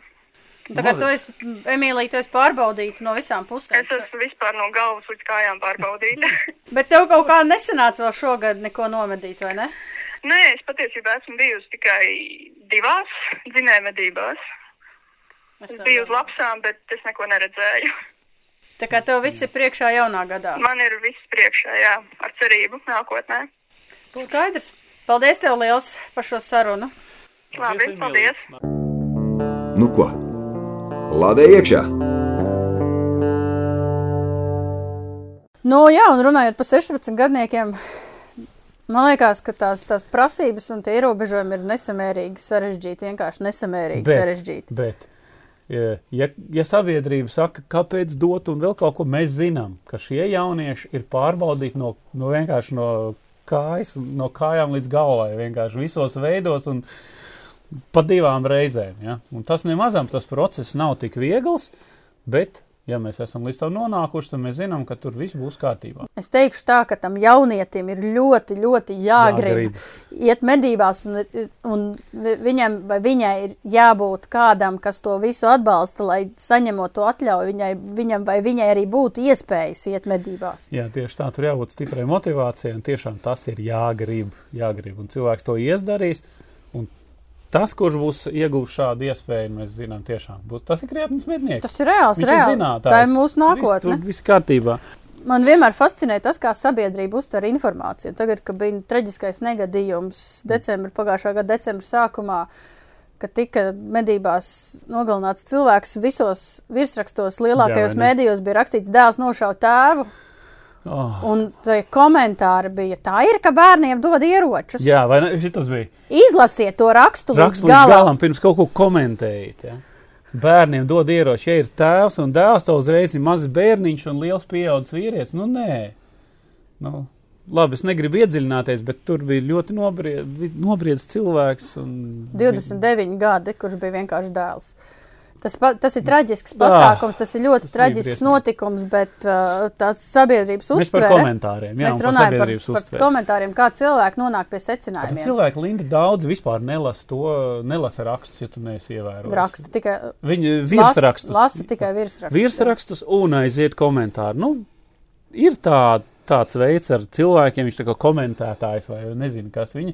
Tagad to es, Emīlija, to es pārbaudītu no visām pusēm. Es esmu vispār no galvas līdz kājām pārbaudīta. Bet tev kaut kā nesanāca vēl šogad neko nomedīt, vai ne? Nē, es patiesībā esmu bijusi tikai divās dzinējumedībās. Es biju uz lapsām, bet es neko neredzēju. Tā kā tev viss ir priekšā jaunā gadā. Man ir viss priekšā, jā, ar cerību nākotnē. Skaidrs. Paldies tev liels par šo sarunu. Labi, Emīlija. paldies. Nu ko? Lādē iekšā! Nu, jā, un runājot par 16 gadniekiem, man liekas, ka tās, tās prasības un tie ierobežojumi ir nesamērīgi sarežģīti, vienkārši nesamērīgi Bet- sarežģīti. Bet, ja, ja, sabiedrība saka, kāpēc dot un vēl kaut ko, mēs zinām, ka šie jaunieši ir pārbaudīti no, no vienkārši no kājas, no kājām līdz galvai, vienkārši visos veidos un pa divām reizēm. Ja? Un tas nemazam tas process nav tik viegls, bet Ja mēs esam līdz tam nonākuši, tad mēs zinām, ka tur viss būs kārtībā. Es teikšu tā, ka tam jaunietim ir ļoti, ļoti jāgrib, Jāgrib. iet medībās, un, un viņam vai viņai ir jābūt kādam, kas to visu atbalsta, lai saņemot to atļauju, viņai, viņam vai viņai arī būtu iespējas iet medībās. Jā, tieši tā, tur jābūt stiprai motivācijai, un tiešām tas ir jāgrib, jāgrib, un cilvēks to iesdarīs. Tas, kurš būs ieguvis šādu iespēju, mēs zinām, tiešām būs. Tas ir krietnes mednieks. Tas ir reāls, Viņš ir reāls. zinātājs. Tā ir mūsu Viss, nākotne. tur viss kārtībā. Man vienmēr fascinē tas, kā sabiedrība uztver informāciju. Tagad, kad bija traģiskais negadījums decembra, pagājušā gada decembra sākumā, kad tika medībās nogalināts cilvēks, visos virsrakstos lielākajos mēdījos bija rakstīts dēls nošaut tēvu, Oh. un komentāri bija, tā ir, ka bērniem dod ieročus. Jā, vai ne? Tas bija Izlasiet to rakstu raksts līdz galam. galam, pirms kaut ko komentējot. Ja? Bērniem dod ieroči, ja ir tēvs un dēls, tad uzreiz ir mazs bērniņš un liels pieaugušs vīrietis. Nu, nē, nu, labi, es negribu iedziļināties, bet tur bija ļoti nobried, nobriedis cilvēks. Un, 29 gadi, kurš bija vienkārši dēls. Tas, pa, tas ir traģisks Ah, pasākums, tas ir ļoti tas traģisks notikums, bet uh, tāds sabiedrības Mēs par uztvere. komentāriem, jā, Mēs un par runājam par, par uztveri. komentāriem, kā cilvēki nonāk pie Bet secinājumiem. cilvēki, Linda, daudz vispār nelasa to, nelasa rakstus, ja tu neesi ievērojis. Raksta tikai Viņi virsrakstus. Lasa tikai virsrakstus. Virsrakstus un aiziet komentāri. Nu, ir tā, tāds veids ar cilvēkiem, viņš tā kā komentētājs vai nezinu, kas viņi.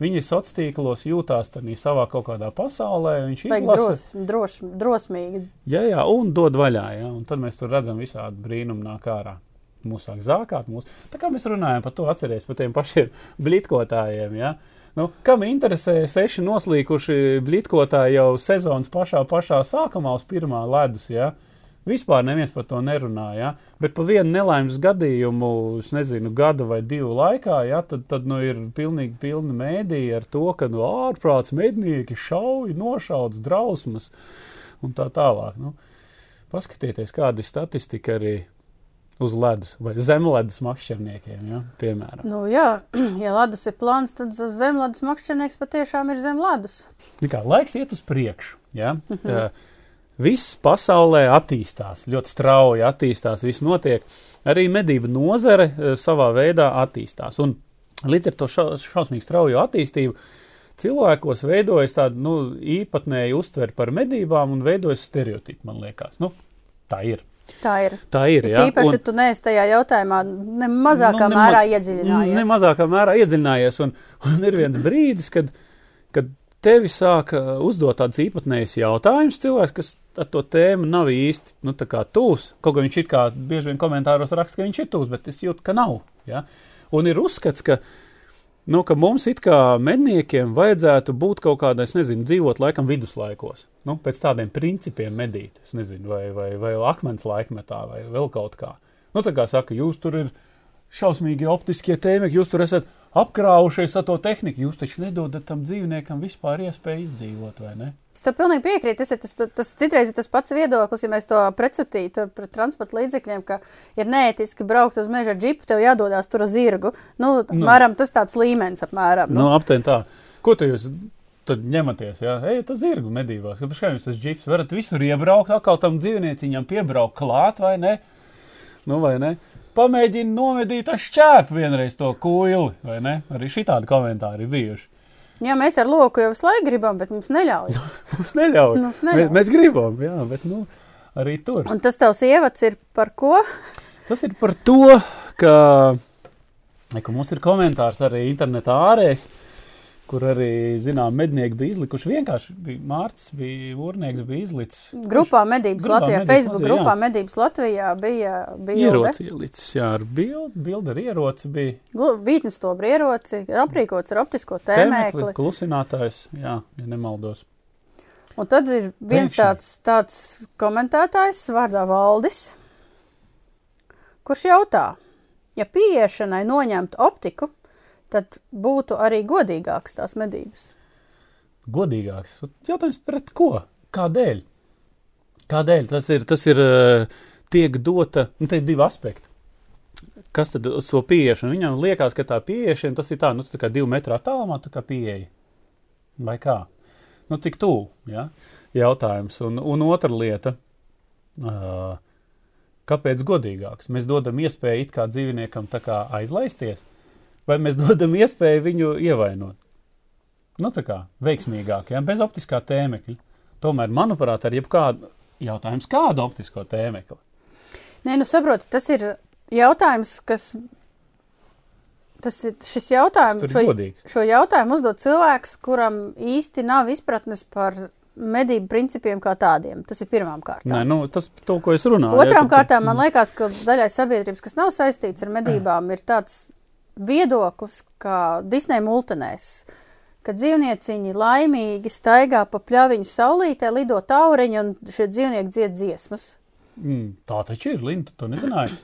Viņi sociālos tīklos jūtās savā kaut kādā pasaulē. Viņš izlasa, dros, dros, drosmīgi. jā, jā, un dod vaļā. Jā, un tad mēs tur redzam visādi brīnumu nāk ārā. Mūsu sāk zākāt, mūsu. Tā kā mēs runājam par to, atcerieties par tiem pašiem blitkotājiem. Ja? Nu, kam interesē seši noslīkuši blitkotāji jau sezonas pašā, pašā sākumā uz pirmā ledus? Ja? Vispār neviens par to nerunā, ja? bet pa vienu nelaimes gadījumu, es nezinu, gada vai divu laikā, ja? tad, tad nu, ir pilnīgi pilni mēdīji ar to, ka nu, ārprāts mednieki šauj, nošaudas drausmas un tā tālāk. Nu, paskatieties, kāda ir statistika arī uz ledus vai zemledus makšķerniekiem, ja? piemēram. Nu, jā, ja ledus ir plāns, tad zemledus makšķernieks patiešām ir zem ledus. Tā kā laiks iet uz priekšu. Ja? Uh, viss pasaulē attīstās, ļoti strauji attīstās, viss notiek. Arī medību nozare uh, savā veidā attīstās. Un līdz ar to ša šausmīgi straujo attīstību cilvēkos veidojas tāda nu, īpatnēja uztvere par medībām un veidojas stereotipi, man liekas. Nu, tā ir. Tā ir. Tā ir. Ja? Tīpaši un... tu neesi tajā jautājumā ne mazākā Nu, nu, mērā iedziļinājies. Ne mazākā mērā iedziļinājies. Un, un ir viens brīdis, kad, kad tevi sāk uh, uzdot tāds īpatnējs jautājums, cilvēks, kas ar to tēmu nav īsti nu, tūs. Kaut kā viņš it kā bieži vien komentāros raksta, ka viņš ir tūs, bet es jūtu, ka nav. Ja? Un ir uzskats, ka, nu, ka mums kā medniekiem vajadzētu būt kaut kādai, es nezinu, dzīvot laikam viduslaikos. Nu, pēc tādiem principiem medīt, nezinu, vai, vai, vai akmens laikmetā, vai vēl kaut kā. Nu, tā kā saka, jūs tur ir šausmīgi optiskie tēmeki, jūs tur esat apkrāvušies ar to tehniku, jūs taču nedodat tam dzīvniekam vispār iespēju izdzīvot, vai ne? Es tam pilnīgi piekrītu. Tas, ir tas, tas citreiz ir tas pats viedoklis, ja mēs to pretstatītu pret transporta līdzekļiem, ka ir neētiski braukt uz meža ar džipu, tev jādodas tur uz zirgu. Nu, apmēram tas tāds līmenis apmēram. Nu, aptuveni tā. Ko tu jūs tad ņematies? Jā, ej, tas zirgu medībās. Kāpēc jums tas džips? Varat visur iebraukt, atkal tam dzīvnieciņam piebraukt klāt, vai ne? Nu, vai ne? Pamēģini nomedīt ar šķēpu vienreiz to kuili, vai ne? Arī šitādi komentāri bijuši. Jā, mēs ar loku jau laiku gribam, bet mums neļauj. Mums neļauj. Mums neļauj. Mēs, mēs gribam, jā, bet nu, arī tur. Un tas tavs ievads ir par ko? Tas ir par to, ka, ka mums ir komentārs arī internetā ārējais, kur arī, zinām, mednieki bija izlikuši. Vienkārši bija Mārcis, bija Urnieks, bija izlicis. Grupā medības Grupā Latvijā, medības Facebook Latvijā, grupā jā. medības Latvijā bija bilde. Ieroci ielicis, jā, ar bildi, bildi ar ieroci bija. Vītnes to ieroci, aprīkots ar optisko Tēmekli, tēmēkli. klusinātājs, jā, ja nemaldos. Un tad ir viens Pēkšņi. tāds, tāds komentētājs vārdā Valdis, kurš jautā, ja pieiešanai noņemt optiku, tad būtu arī godīgāks tās medības. Godīgāks. Jautājums pret ko? Kādēļ? Kādēļ tas ir? Tas ir eh, tiek dota, nu, te ir divi aspekti. Kas tad uz to pieiešanu? Viņam liekas, ka tā pieiešana tas ir tā, nu, tā kā divu metru attālumā, tā kā pieeja. Vai kā? Nu, cik tuvu, ja? Jautājums. Un, un otra lieta. Uh, kāpēc godīgāks? Mēs dodam iespēju it kā dzīvniekam tā kā aizlaisties, vai mēs dodam iespēju viņu ievainot? Nu, tā kā veiksmīgāk, ja bez optiskā tēmekļa. Tomēr, manuprāt, ar jebkādu jautājumu, kādu optisko tēmekli. Nē, nu saprotu, tas ir jautājums, kas. Tas ir šis jautājums, Tas šo, ir godīgs. šo jautājumu uzdod cilvēks, kuram īsti nav izpratnes par medību principiem kā tādiem. Tas ir pirmām kārtām. Nē, nu, tas to, ko es runāju. Otrām tu- kārtām man liekas, ka daļai sabiedrības, kas nav saistīts ar medībām, ir tāds viedoklis, kā Disneja multenēs, ka dzīvnieciņi laimīgi staigā pa pļaviņu saulītē, lido tauriņu un šie dzīvnieki dzied dziesmas. Mm, tā taču ir, Linda, tu nezināji.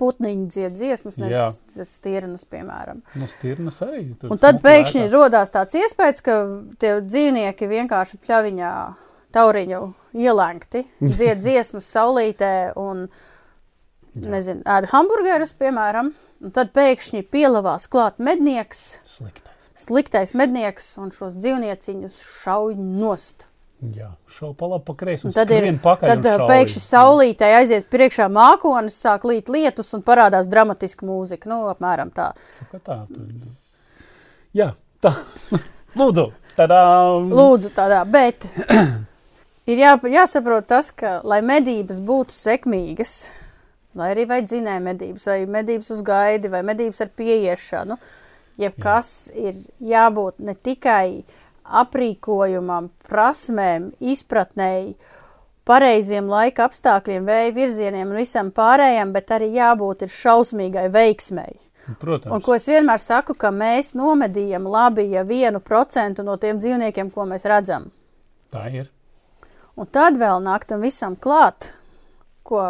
Putniņi dzied dziesmas, Jā. nevis stirnas, piemēram. Nu, stirnas arī. Un tad pēkšņi lēkā. rodās tāds iespējas, ka tie dzīvnieki vienkārši pļaviņā tauriņu ielēgti, dzied dziesmas saulītē un, nezinu, ēd hamburgerus, piemēram. Un tad pēkšņi pielavās klāt mednieks, Sliktais. sliktais mednieks un šos dzīvnieciņus šauj nost. Jā, šau pa labi, pa kreisi. Tad ir, tad šauj. pēkšņi saulītē aiziet priekšā mākonis, sāk līt lietus un parādās dramatiska mūzika. Nu, apmēram tā. Nu, kā tā, tu... Jā, tā. Lūdzu, tādā. Lūdzu, tādā, bet ir jā, jāsaprot tas, ka, lai medības būtu sekmīgas, lai arī vai dzinēja medības, vai medības uz gaidi, vai medības ar pieiešanu, jebkas ir jābūt ne tikai aprīkojumam, prasmēm, izpratnēji, pareiziem laika apstākļiem, vēja virzieniem un visam pārējiem, bet arī jābūt ir šausmīgai veiksmēji. Protams. Un ko es vienmēr saku, ka mēs nomedījam labi, ja vienu procentu no tiem dzīvniekiem, ko mēs redzam. Tā ir. Un tad vēl nāk tam visam klāt, ko,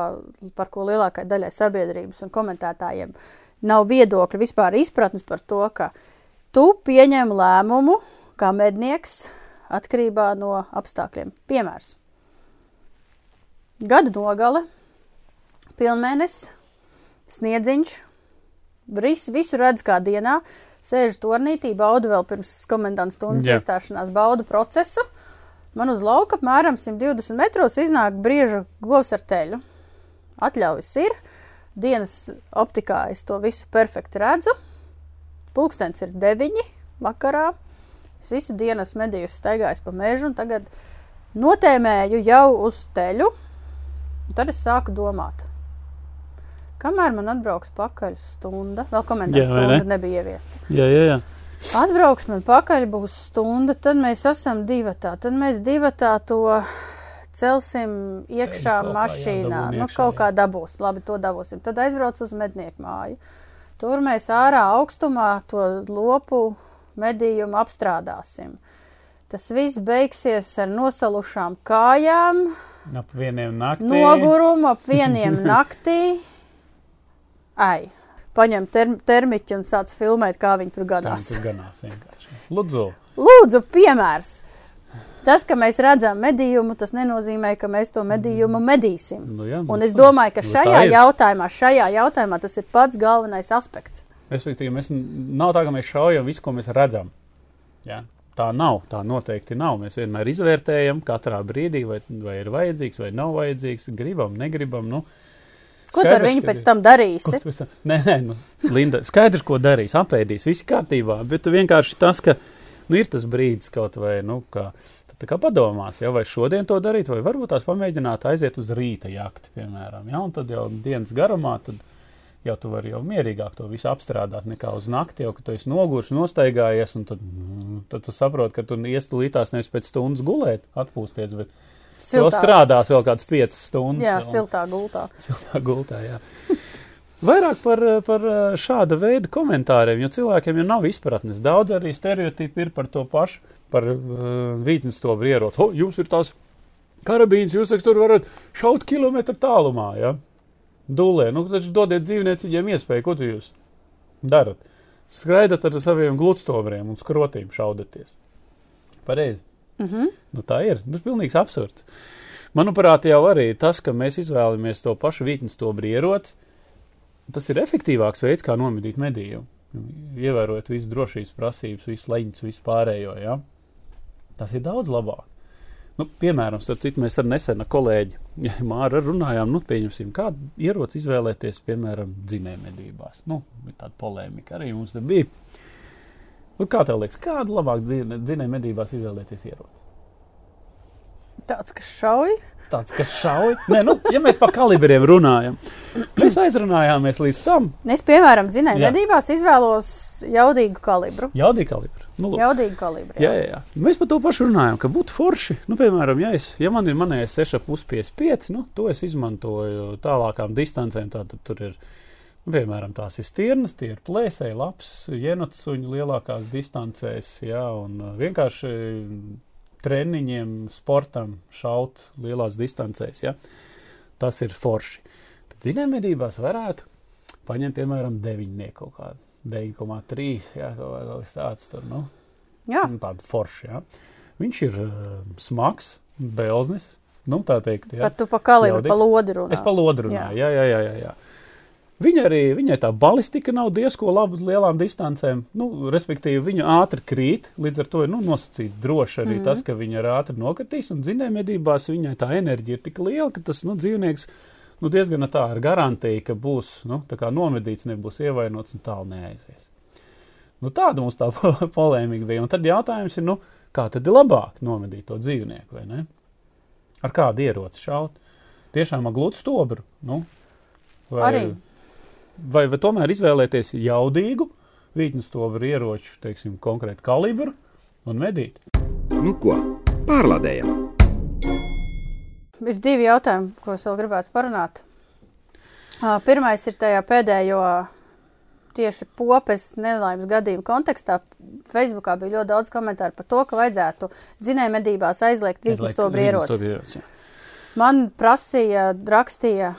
par ko lielākai daļai sabiedrības un komentētājiem nav viedokļa vispār izpratnes par to, ka tu pieņem lēmumu kā mednieks atkarībā no apstākļiem. Piemērs. Gada nogale, pilnmēnesis, sniedziņš, Visu, visu redz kā dienā, sēž turnītī, bauda vēl pirms komendantas stundas iestāšanās, bauda procesu. Man uz lauka apmēram 120 metros iznāk brieža govs ar teļu. Atļaujas ir, dienas optikā es to visu perfekti redzu. Pūkstens ir 9 vakarā. Es visu dienu esmu medījus staigājis pa mežu un tagad notēmēju jau uz teļu. Tad es sāku domāt. Kamēr man atbrauks pakaļ stunda, vēl stunda ne? nebija ieviesta. Jā, jā, jā. Atbrauks man pakaļ, būs stunda, tad mēs esam divatā. Tad mēs divatā to celsim iekšā kā mašīnā. jādabūna Nu, iekšā, kaut jā. kā dabūs, labi, to dabūsim. Tad aizbrauc uz mednieku māju. Tur mēs ārā augstumā to lopu medījumu apstrādāsim. Tas viss beigsies ar nosalušām kājām, Ap vieniem naktī. nogurumu ap vieniem naktī. Ai, paņem term termiķi un sāc filmēt, kā viņi tur gadās. tur ganās vienkārši. Lūdzu. Lūdzu, piemērs. Tas, ka mēs redzam medījumu, tas nenozīmē, ka mēs to medījumu medīsim. Nu, jā, Un nu, es domāju, ka nu, šajā ir. jautājumā, šajā jautājumā tas ir pats galvenais aspekts. Respektīvi, mēs nav tā, ka mēs šaujam visu, ko mēs redzam. Ja? Tā nav, tā noteikti nav. Mēs vienmēr izvērtējam katrā brīdī, vai, vai ir vajadzīgs vai nav vajadzīgs, gribam, negribam. Nu, Ko tu ar Skaidrs, viņu pēc tam darīsi? Tam- Nē, nē, nu, Linda, skaidrs, ko darīs. Apēdīs, viss kārtībā. Bet vienkārši tas, ka nu, ir tas brīdis kaut vai, nu, kā, tā kā padomās, ja, vai šodien to darīt, vai varbūt tās pamēģināt aiziet uz rīta jakti, piemēram. Ja, un tad jau dienas garumā, tad jau tu vari jau mierīgāk to visu apstrādāt nekā uz nakti, jau, ka tu esi nogurs, nostaigājies, un tad, mm, tad tu saproti, ka tu ies tulītās nevis pēc stundas gulēt, atpūsties, bet vēl Siltās- strādās vēl kādas piecas stundas. Jā, un- siltā gultā. Siltā gultā, jā. Vairāk par, par šāda veida komentāriem, jo cilvēkiem jau nav izpratnes. Daudz arī stereotipi ir par to pašu, par uh, vītnes to brierot. O, jums ir tās karabīnas, jūs tur varat šaut kilometru tālumā, ja? Dulē, nu taču dodiet dzīvnieciņiem iespēju, ko tu jūs darat. Skraidat ar saviem gludstobriem un skrotīm šaudaties. Pareizi. Mhm. Nu, tā ir. Tas ir pilnīgs absurds. Manuprāt, jau arī tas, ka mēs izvēlamies to pašu vītnes to brierot, tas ir efektīvāks veids, kā nomedīt medījumu. Ievērojot visas drošības prasības, visas leņķus, visu pārējo. Ja? Tas ir daudz labāk. Nu, piemēram, starp citu, mēs ar nesenu kolēģi Māru runājām, nu, pieņemsim, kādu ieroci izvēlēties, piemēram, dzinējumedībās. Nu, tāda polēmika arī mums bija. Nu, kā tev liekas, kādu labāk dzinējumedībās izvēlēties ieroci? Tāds, kas šauj. Tāds, kas šauj. Nē, nu, ja mēs par kalibriem runājam, mēs aizrunājāmies līdz tam. Es, piemēram, dzinēju Jā. medībās izvēlos jaudīgu kalibru. Jaudīgi kalibri. Nu, lūk. Jaudīgu kalibru. Jā, jā, jā. Mēs par to pašu runājam, ka būtu forši. Nu, piemēram, ja, es, ja man ir manējais 6,55, nu, to es izmantoju tālākām distancēm. Tātad tur ir, nu, piemēram, tās ir stirnas, tie ir plēsēji, labs, jenotsuņi lielākās distancēs, jā, un uh, vienkārši treniņiem, sportam šaut lielās distancēs, jā. Tas ir forši. Bet zinēmedībās varētu paņemt, piemēram, deviņnieku kaut kādu. 9,3. Jā, kaut kā- kaut kas tāds tur. Nu, Jā. nu, tāda forša. Jā. Viņš ir uh, smags, belznis. Nu, tā teikt, jā. Pat tu pa kalibru, pa lodi runā. Es pa lodru runāju. Jā, jā, jā. jā, jā. Viņa arī, viņai tā balistika nav diezko laba uz lielām distancēm. Nu, respektīvi, viņa ātri krīt. Līdz ar to ir nu, nosacīts droši arī mm -hmm. tas, ka viņa ir ātri nokritīs. Un zinājumedībās viņai tā enerģija ir tik liela, ka tas nu, dzīvnieks nu, diezgan tā ar garantiju, ka būs nu, tā kā nomedīts, nebūs ievainots un tālu neaizies. Nu, tāda mums tā polēmika bija. Un tad jautājums ir, nu, kā tad ir labāk nomedīt to dzīvnieku, vai ne? Ar kādu ieroci šaut? Tiešām ar glūtu stobru. Nu, vai, Arī. Vai, vai tomēr izvēlēties jaudīgu vītņu stobru ieroču, teiksim, konkrētu kalibru un medīt? Nu ko, pārlādējam! Ir divi jautājumi, ko es vēl gribētu parunāt. Pirmais ir tajā pēdējo tieši popes nelaimes gadījuma kontekstā. Facebookā bija ļoti daudz komentāru par to, ka vajadzētu dzinēju medībās aizliegt vītnestobru ieroci. ieroci. Man prasīja, rakstīja,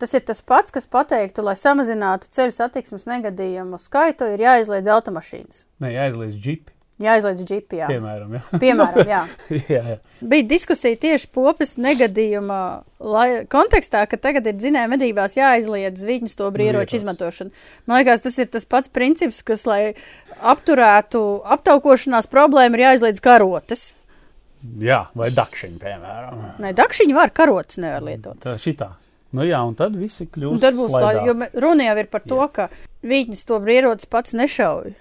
tas ir tas pats, kas pateiktu, lai samazinātu ceļu satiksmes negadījumu skaitu, ir jāizliedz automašīnas. Nē, jāizliedz džipi, Jāizliedz džipi, jā. piemēram. Jā. Piemēram, jā. jā, jā. Bija diskusija tieši popes negadījuma lai, kontekstā, ka tagad ir dzinēja medībās jāizliedz viņu stobru Nu, ieroču ieroči. izmantošana. Man liekas, tas ir tas pats princips, kas, lai apturētu aptaukošanās problēmu, ir jāizliedz karotes. jā, vai dakšiņi, piemēram. Nē, dakšiņi var, karotes nevar lietot. Tā šitā. Nu jā, un tad visi kļūst lai, slaidā. jo runa jau ir par to, ka viņu stobru ierocis pats nešauj.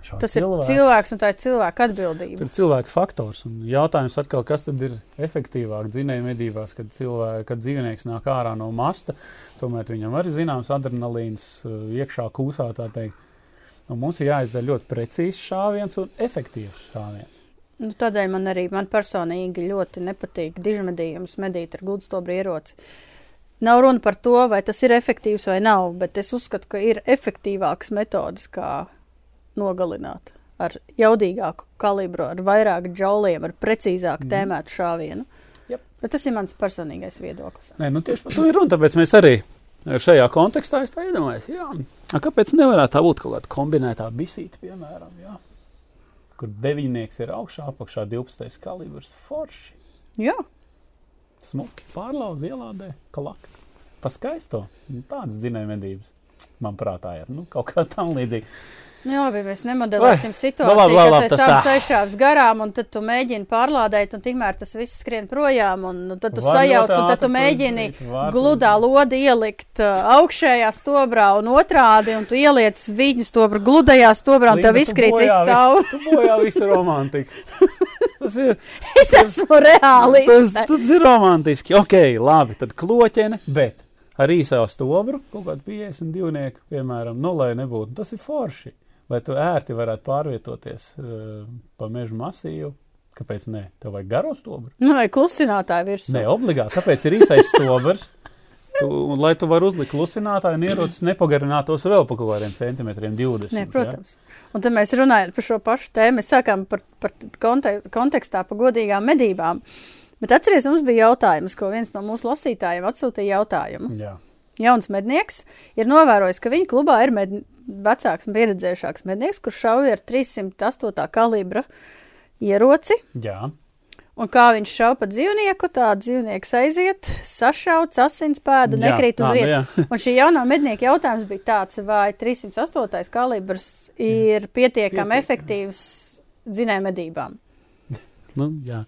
Šā Tas ir cilvēks un tā ir cilvēka atbildība. Tur ir cilvēka faktors. Un jautājums atkal, kas tad ir efektīvāk dzinēju medībās, kad, cilvē, kad dzīvnieks nāk ārā no masta. Tomēr viņam arī zināms adrenalīns uh, iekšā kūsā, tā teikt. Un mums ir jāizdara ļoti precīzs šāviens un efektīvs šāviens. Nu, tādēļ man arī man personīgi ļoti nepatīk dižmedījums medīt ar gludstobru ieroci. Nav runa par to, vai tas ir efektīvs vai nav, bet es uzskatu, ka ir efektīvākas metodas, kā nogalināt ar jaudīgāku kalibru, ar vairāk džauliem, ar precīzāku Mhm. tēmētu šāvienu. Jep. Bet tas ir mans personīgais viedoklis. Nē, nu tieši par to ir runa. Tāpēc mēs arī šajā kontekstā es tā iedomājos, jā, a, kāpēc nevarētu tā būt kaut kāda kombinētā bisīte, piemēram, jā, kur deviņnieks ir augšā, apakšā 12. kalibrs, forši. Jā, smuki pārlauzt, ielādē, kalakt. Pa skaisto. Nu, Tādas dzinēja medības. Man prātā ir nu, kaut kā tam līdzīga. nu, labi, mēs nemodelēsim Vai, situāciju, nu labi, labi, ka labi, tu esi aizšāvis garām, un tad tu mēģini pārlādēt, un tikmēr tas viss skrien projām, un, un tad tu sajauc, un tad tu mēģini var gludā lodi ielikt uh, augšējā stobrā un otrādi, un tu ieliec viņu stobru gludajā stobrā, un Līga, tev izkrīt viss vi- cauri. Tu bojā visu romantiku. Tas ir, Es esmu tas, reālists. tas ir romantiski. Ok, labi, tad kloķene, bet ar īsā stobru, kaut kādu 52, piemēram, nu, lai nebūtu. Tas ir forši. Lai tu ērti varētu pārvietoties uh, pa meža masīvu. Kāpēc ne? Tev vajag garo stobru? Nu, vai klusinātāji virsū. Nē, obligāti. Tāpēc ir īsais stobrs. Tu, un, lai tu varētu uzlikt klusinātāju un ierocis nepagarinātos vēl pa kaut kādiem centimetriem, 20. Nē, protams. Un tad mēs runājam par šo pašu tēmu. Mēs sākām par, par konte, kontekstā par godīgām medībām. Bet atcerieties, mums bija jautājums, ko viens no mūsu lasītājiem atsūtīja jautājumu. Jā. Jauns mednieks ir novērojis, ka viņa klubā ir med, vecāks un pieredzējušāks mednieks, kurš šauja ar 308. kalibra ieroci. Jā. Un kā viņš šauja pa dzīvnieku, tā dzīvnieks aiziet, sašauts, asinspēda, nekrīt uz vietas. Un šī jaunā mednieka jautājums bija tāds, vai 308. kalibrs ir pietiekami Pietiekami. efektīvs dzinēja medībām. Nu, jā.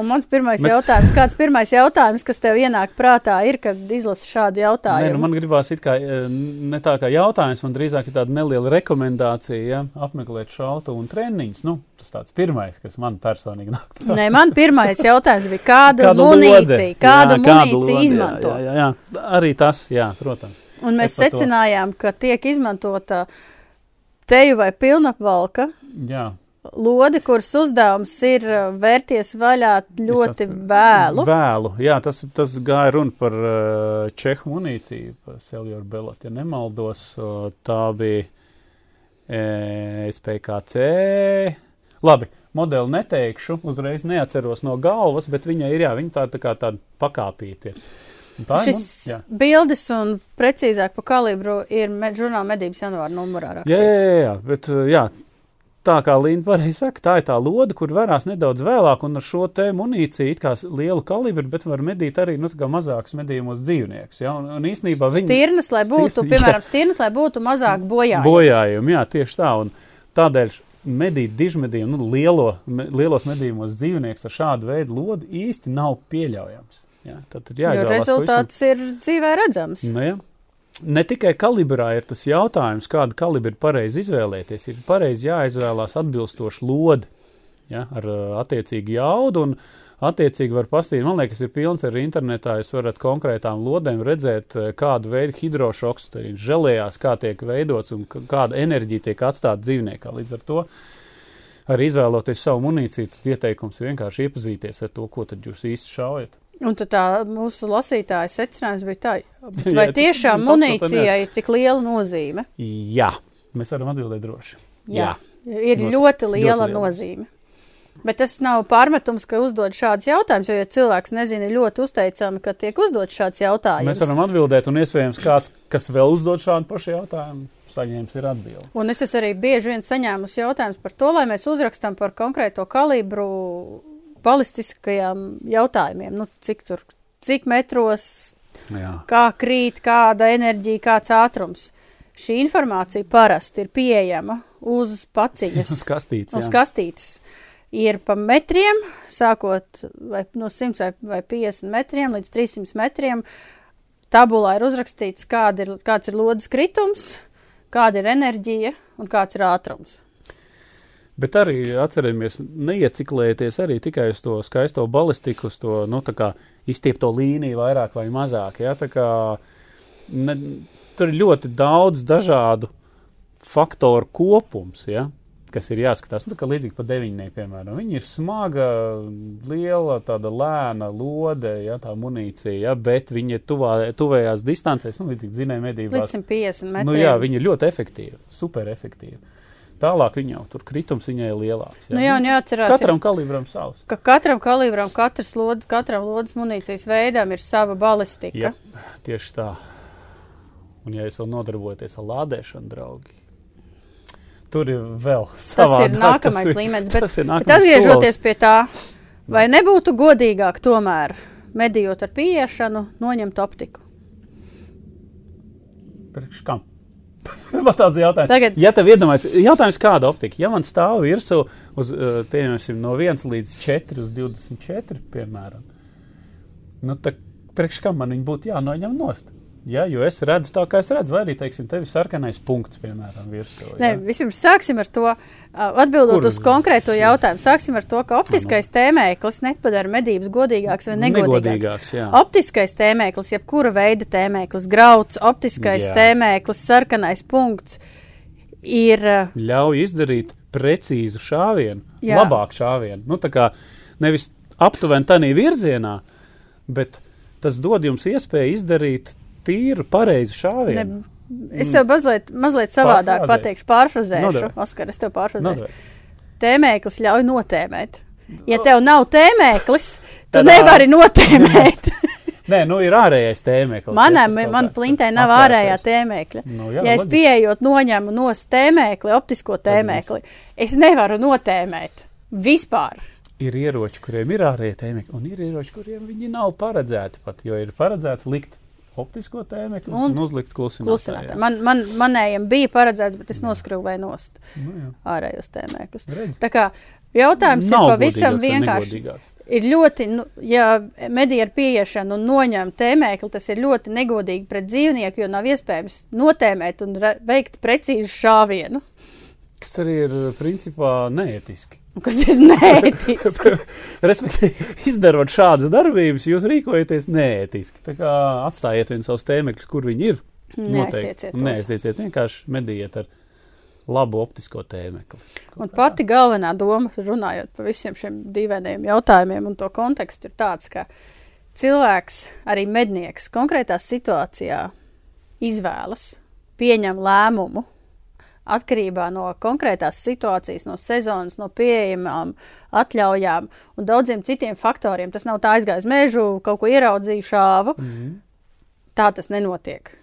Un mans pirmais Mēs- jautājums, kāds pirmais jautājums, kas tev ienāk prātā, ir, kad izlasi šādu Nē, jautājumu? nu man gribās it kā eh, ne tā kā jautājums, man drīzāk ir tāda neliela rekomendācija, ja, apmeklēt šautu un treniņus. Nu, tas tāds pirmais, kas man personīgi nāk. prātā. Nē, man pirmais jautājums bija, kāda Kāda munīcija, kāda Jā, kāda munīcija lode, izmanto. Jā, jā, jā, arī tas, jā, protams. Un mēs par to- secinājām, ka tiek izmantota teju vai pilnapvalka Jā. Lode, kuras uzdevums ir uh, vērties vaļā ļoti vēlu. Vēlu, jā, tas, tas gāja runa par uh, čehu munīciju, par Seljoru Belot, ja nemaldos, uh, tā bija e, SPKC. Labi, modeli neteikšu, uzreiz neatceros no galvas, bet viņai ir, jā, viņa tā, tā kā tāda pakāpīta Tā Šis jā. bildes un precīzāk pa kalibru ir med, žurnāla medības janvāra numurā rakstīts. jā, jā, jā, bet jā, tā kā Līna pareizi saka, tā ir tā lode, kur varās nedaudz vēlāk, un ar šo te munīciju it kā lielu kalibru, bet var medīt arī, nu, mazākus medījumos dzīvniekus, jā, un, un īsnībā viņi Stirnas, lai būtu, Stirn- piemēram, stirnas, lai būtu mazāk bojā. bojājumi, jā, tieši tā, un tādēļ medīt dižmedījumu, nu, lielo, me, lielos medījumos dzīvnieks ar šādu veidu lodi īsti nav pieļaujams. Jā, tad ir Jo jāizvēlās pavisam- rezultāts ir dzīvē redzams. Nu, ja. Ne tikai kalibrā ir tas jautājums, kādu kalibru pareizi izvēlēties. Ir pareizi jāizvēlās atbilstoši lodi ja, ar uh, attiecīgu jaudu. Un, Attiecīgi var paskatīties, man liekas, ir pilns ar internetā. Jūs varat konkrētām lodēm redzēt, eh, kādu veidu hidrošoks tur ir žēlējās, kā tiek veidots un kāda enerģija tiek atstāta dzīvniekā. Līdz ar to arī izvēloties savu munīciju, tad ieteikums vienkārši iepazīties ar to, ko tad jūs īsti šaujat. Un tad tā mūsu lasītāja secinājums bija tā, Jā, vai tu- tiešām munīcijai ir tik liela nozīme? Jā, mēs varam atbildēt droši. Jā, ir Ļoti- ļoti liela ļoti liela. nozīme. Bet tas nav pārmetums, ka uzdod šādus jautājumus, jo, ja cilvēks nezina, ir ļoti uzteicami, ka tiek uzdot šāds jautājums. Mēs varam atbildēt, un iespējams, kāds, kas vēl uzdod šādu pašu jautājumu, saņēmis ir atbildi. Un es esmu arī bieži vien saņēmusi jautājumus par to, lai mēs uzrakstam par konkrēto kalibru balistiskajiem jautājumiem. Nu, cik tur, cik metros, Jā. kā krīt, kāda enerģija, kāds ātrums. Šī informācija parasti ir pieejama uz paciņas. Uz kastītes. Uz kastītes ir pa metriem, sākot vai no 100 vai, vai 50 metriem līdz 300 metriem. Tabulā ir uzrakstīts, kāda ir, kāds ir lodes kritums, kāda ir enerģija un kāds ir ātrums. Bet arī atcerieties, neieciklēties arī tikai uz to skaisto balistiku, uz to nu, izstiepto līniju, vairāk vai mazāk. Ja? Kā, ne, tur ir ļoti daudz dažādu faktoru kopums. Ja? Kas ir jāskatās, nu, tā kā līdzīgi par deviņnieku, piemēram. Viņa ir smaga, liela, tāda lēna lode, ja, tā munīcija, ja, bet viņa ir tuvā, tuvējās distancēs, nu, līdzīgi zinēja medībās. Līdz 150 metriem. Nu, jā, viņa ir ļoti efektīva, super efektīva. Tālāk viņa jau tur kritums viņai ir lielāks. Nu, jā, un jāatcerās, Katram kalibram savs. ka katram kalibram, katrs lod, katram lodes munīcijas veidam ir sava balistika. Jā, tieši tā. Un, ja jūs vēl nodarbojaties ar lādēšanu, draugi, tur ir vēl Tas savādāk. ir nākamais tas ir, līmenis. Bet, tas ir bet nākamais atgriežoties solis. pie tā, vai nebūtu godīgāk tomēr medījot ar pieiešanu, noņemt optiku? Priekš kam? Man tāds jautājums. Tagad- Ja tev iedomājas, jautājums kāda optika? Ja man stāv virsū uz, uh, pieņemsim, no 1 līdz 4 uz 24, piemēram, nu tad priekš kam man viņi būtu jānoņem nost? Ja, jo es redzu tā, kā es redzu, vai arī, teiksim, tev ir sarkanais punkts, piemēram, virsū. Nē, Ja? vispirms sāksim ar to, atbildot Kur uz konkrēto jautājumu. Sāksim ar to, ka optiskais tēmēklis nepadara medības godīgāks vai negodīgāks. Negodīgāks, jā. Optiskais tēmēklis, jebkura veida tēmēklis, grauds, optiskais Jā. tēmēklis, sarkanais punkts ir Ļauj izdarīt precīzu šāvienu, Jā. labāk šāvienu. Nu, tā kā nevis aptuveni tādā virzienā, bet tas dod jums iespēju izdarīt tīru, pareizu šāvienu. Ne, es tev mazliet, mazliet savādāk Pārfrāzēs. pateikšu, pārfrazēšu. Nodara. Oskar, es tev pārfrazēšu. Nodara. Tēmēklis ļauj notēmēt. Ja tev nav tēmēklis, tu Tad, nevari notēmēt. Nē, nu ir ārējais tēmēklis. Manai, ja, man plintē nav ārējā tēmēkļa. Nu, jā, ja es loģiski. pieejot noņemu no tēmēkli, optisko tēmēkli, es nevaru notēmēt vispār. Ir ieroči, kuriem ir ārējie tēmēkļi, un ir ieroči, kuriem viņi nav paredzēti pat, jo ir paredzēts likt optisko tēmēkli un, Un uzlikt Klusinātā. klusinātāju. Man, man, manējiem bija paredzēts, bet es noskrūvēju nost Nu, ārējos tēmēkļus. Redz. Tā kā jautājums Nav ir pavisam vai vienkārši. ir ļoti, nu, ja medija ar pieiešanu un noņem tēmēkli, tas ir ļoti negodīgi pret dzīvnieku, jo nav iespējams notēmēt un veikt precīzu šāvienu, Kas arī ir principā neētiski. Kas ir neētiski. Respektīvi, izdarot šādas darbības, jūs rīkojaties neētiski. Atstājiet viens savus tēmekļus, kur viņi ir. Neaiztieciet, vienkārši medijiet ar labu optisko tēmekli. Un pati galvenā doma, runājot par visiem šiem dīvainiem jautājumiem un to kontekstu, ir tāds, ka cilvēks, arī mednieks, konkrētā situācijā izvēlas, pieņem lēmumu atkarībā no konkrētās situācijas, no sezonas, no pieejamām atļaujām un daudziem citiem faktoriem. Tas nav tā aizgājis mežu, kaut ko ieraudzīju šāvu. Mhm. Tā tas nenotiek.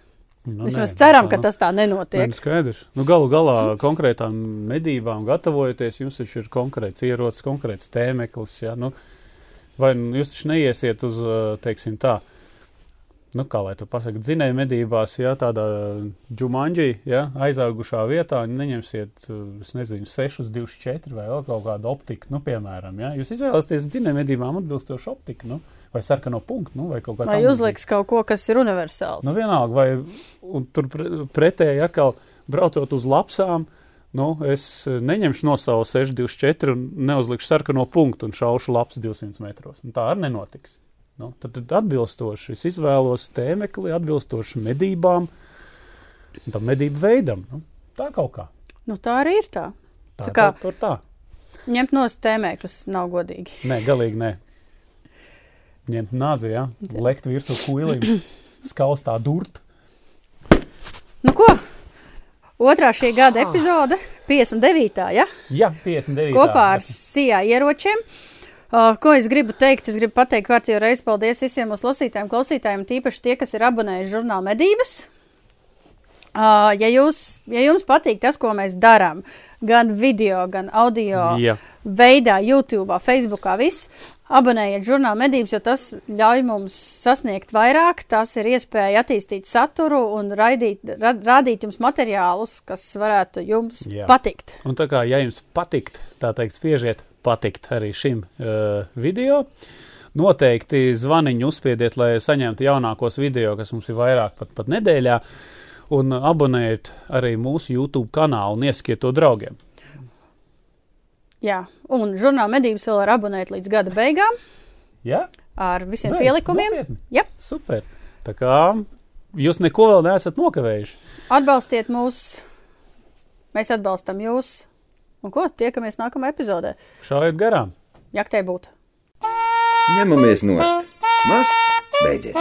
Nu, Vismaz nē, ceram, tā ka tas tā Nē, nenotiek. nu skaidrs. Nu, galu galā konkrētām medībām gatavojoties, jums taču ir konkrēts ierocis, konkrēts tēmeklis. Ja? Nu, vai nu, jūs taču neiesiet uz, ā, teiksim tā, nu, kā lai to pasaka, dzinēja medībās, ja tādā džumanģī, ja, aizaugušā vietā, neņemsiet, es nezinu, 6, 24 vai vēl kaut kādu optiku, nu, piemēram, ja. Jūs izvēlaties dzinēja medībām atbilstošu optiku, nu, vai sarkano punktu, nu, vai kaut kā Vai tam līdzīga. uzliks kaut ko, kas ir universāls? Nu, vienalga, vai tur pre- pretēji atkal braucot uz lapsām, nu, es neņemšu no savu 624 un neuzlikšu sarkano punktu un šaušu lapas 200 metros. Un tā arī nenotiks. Nu, tad, tad atbilstoši es izvēlos tēmekli, atbilstoši medībām un tam medību veidam. Nu, tā kaut kā. Nu, tā arī ir tā. Tā, Tā kā- tā, tā. Ņemt no stēmēkļus nav godīgi. Nē, galīgi nē. Ņemt nāzi, ja? lekt virsū kuilim, skaustā durt. Nu, ko? Otrā šī gada epizode, 59. Ja? Jā, 59. kopā ar SIA ieročiem. Uh, ko es gribu teikt? Es gribu pateikt, kārtīgi reizi paldies visiem mūsu lasītājiem, klausītājiem, tīpaši tie, kas ir abonējuši žurnālu medības. Uh, ja, jūs, ja jums patīk tas, ko mēs darām, gan video, gan audio Jā. veidā, YouTube, Facebook, viss, abonējiet žurnālu medības, jo tas ļauj mums sasniegt vairāk. Tas ir iespēja attīstīt saturu un raidīt, ra, rādīt jums materiālus, kas varētu jums Jā. patikt. Un tā kā ja jums patikt, tā teikt, spiežiet patikt arī šim uh, video. Noteikti zvaniņu uzspiediet, lai saņemtu jaunākos video, kas mums ir vairāk pat, pat nedēļā. Un abonējiet arī mūsu YouTube kanālu un iesakiet to draugiem. Jā, un žurnāla medības vēl var abonēt līdz gada beigām Jā, ar visiem Beidz, pielikumiem. nopietni? Jā. Super. Tā kā jūs neko vēl neesat nokavējuši. Atbalstiet mūs, mēs atbalstam jūs. Un ko? Tiekamies nākamajā epizodē. Šāviet garām. Jaktē būtu. Ņemamies nost. Masts beidzies.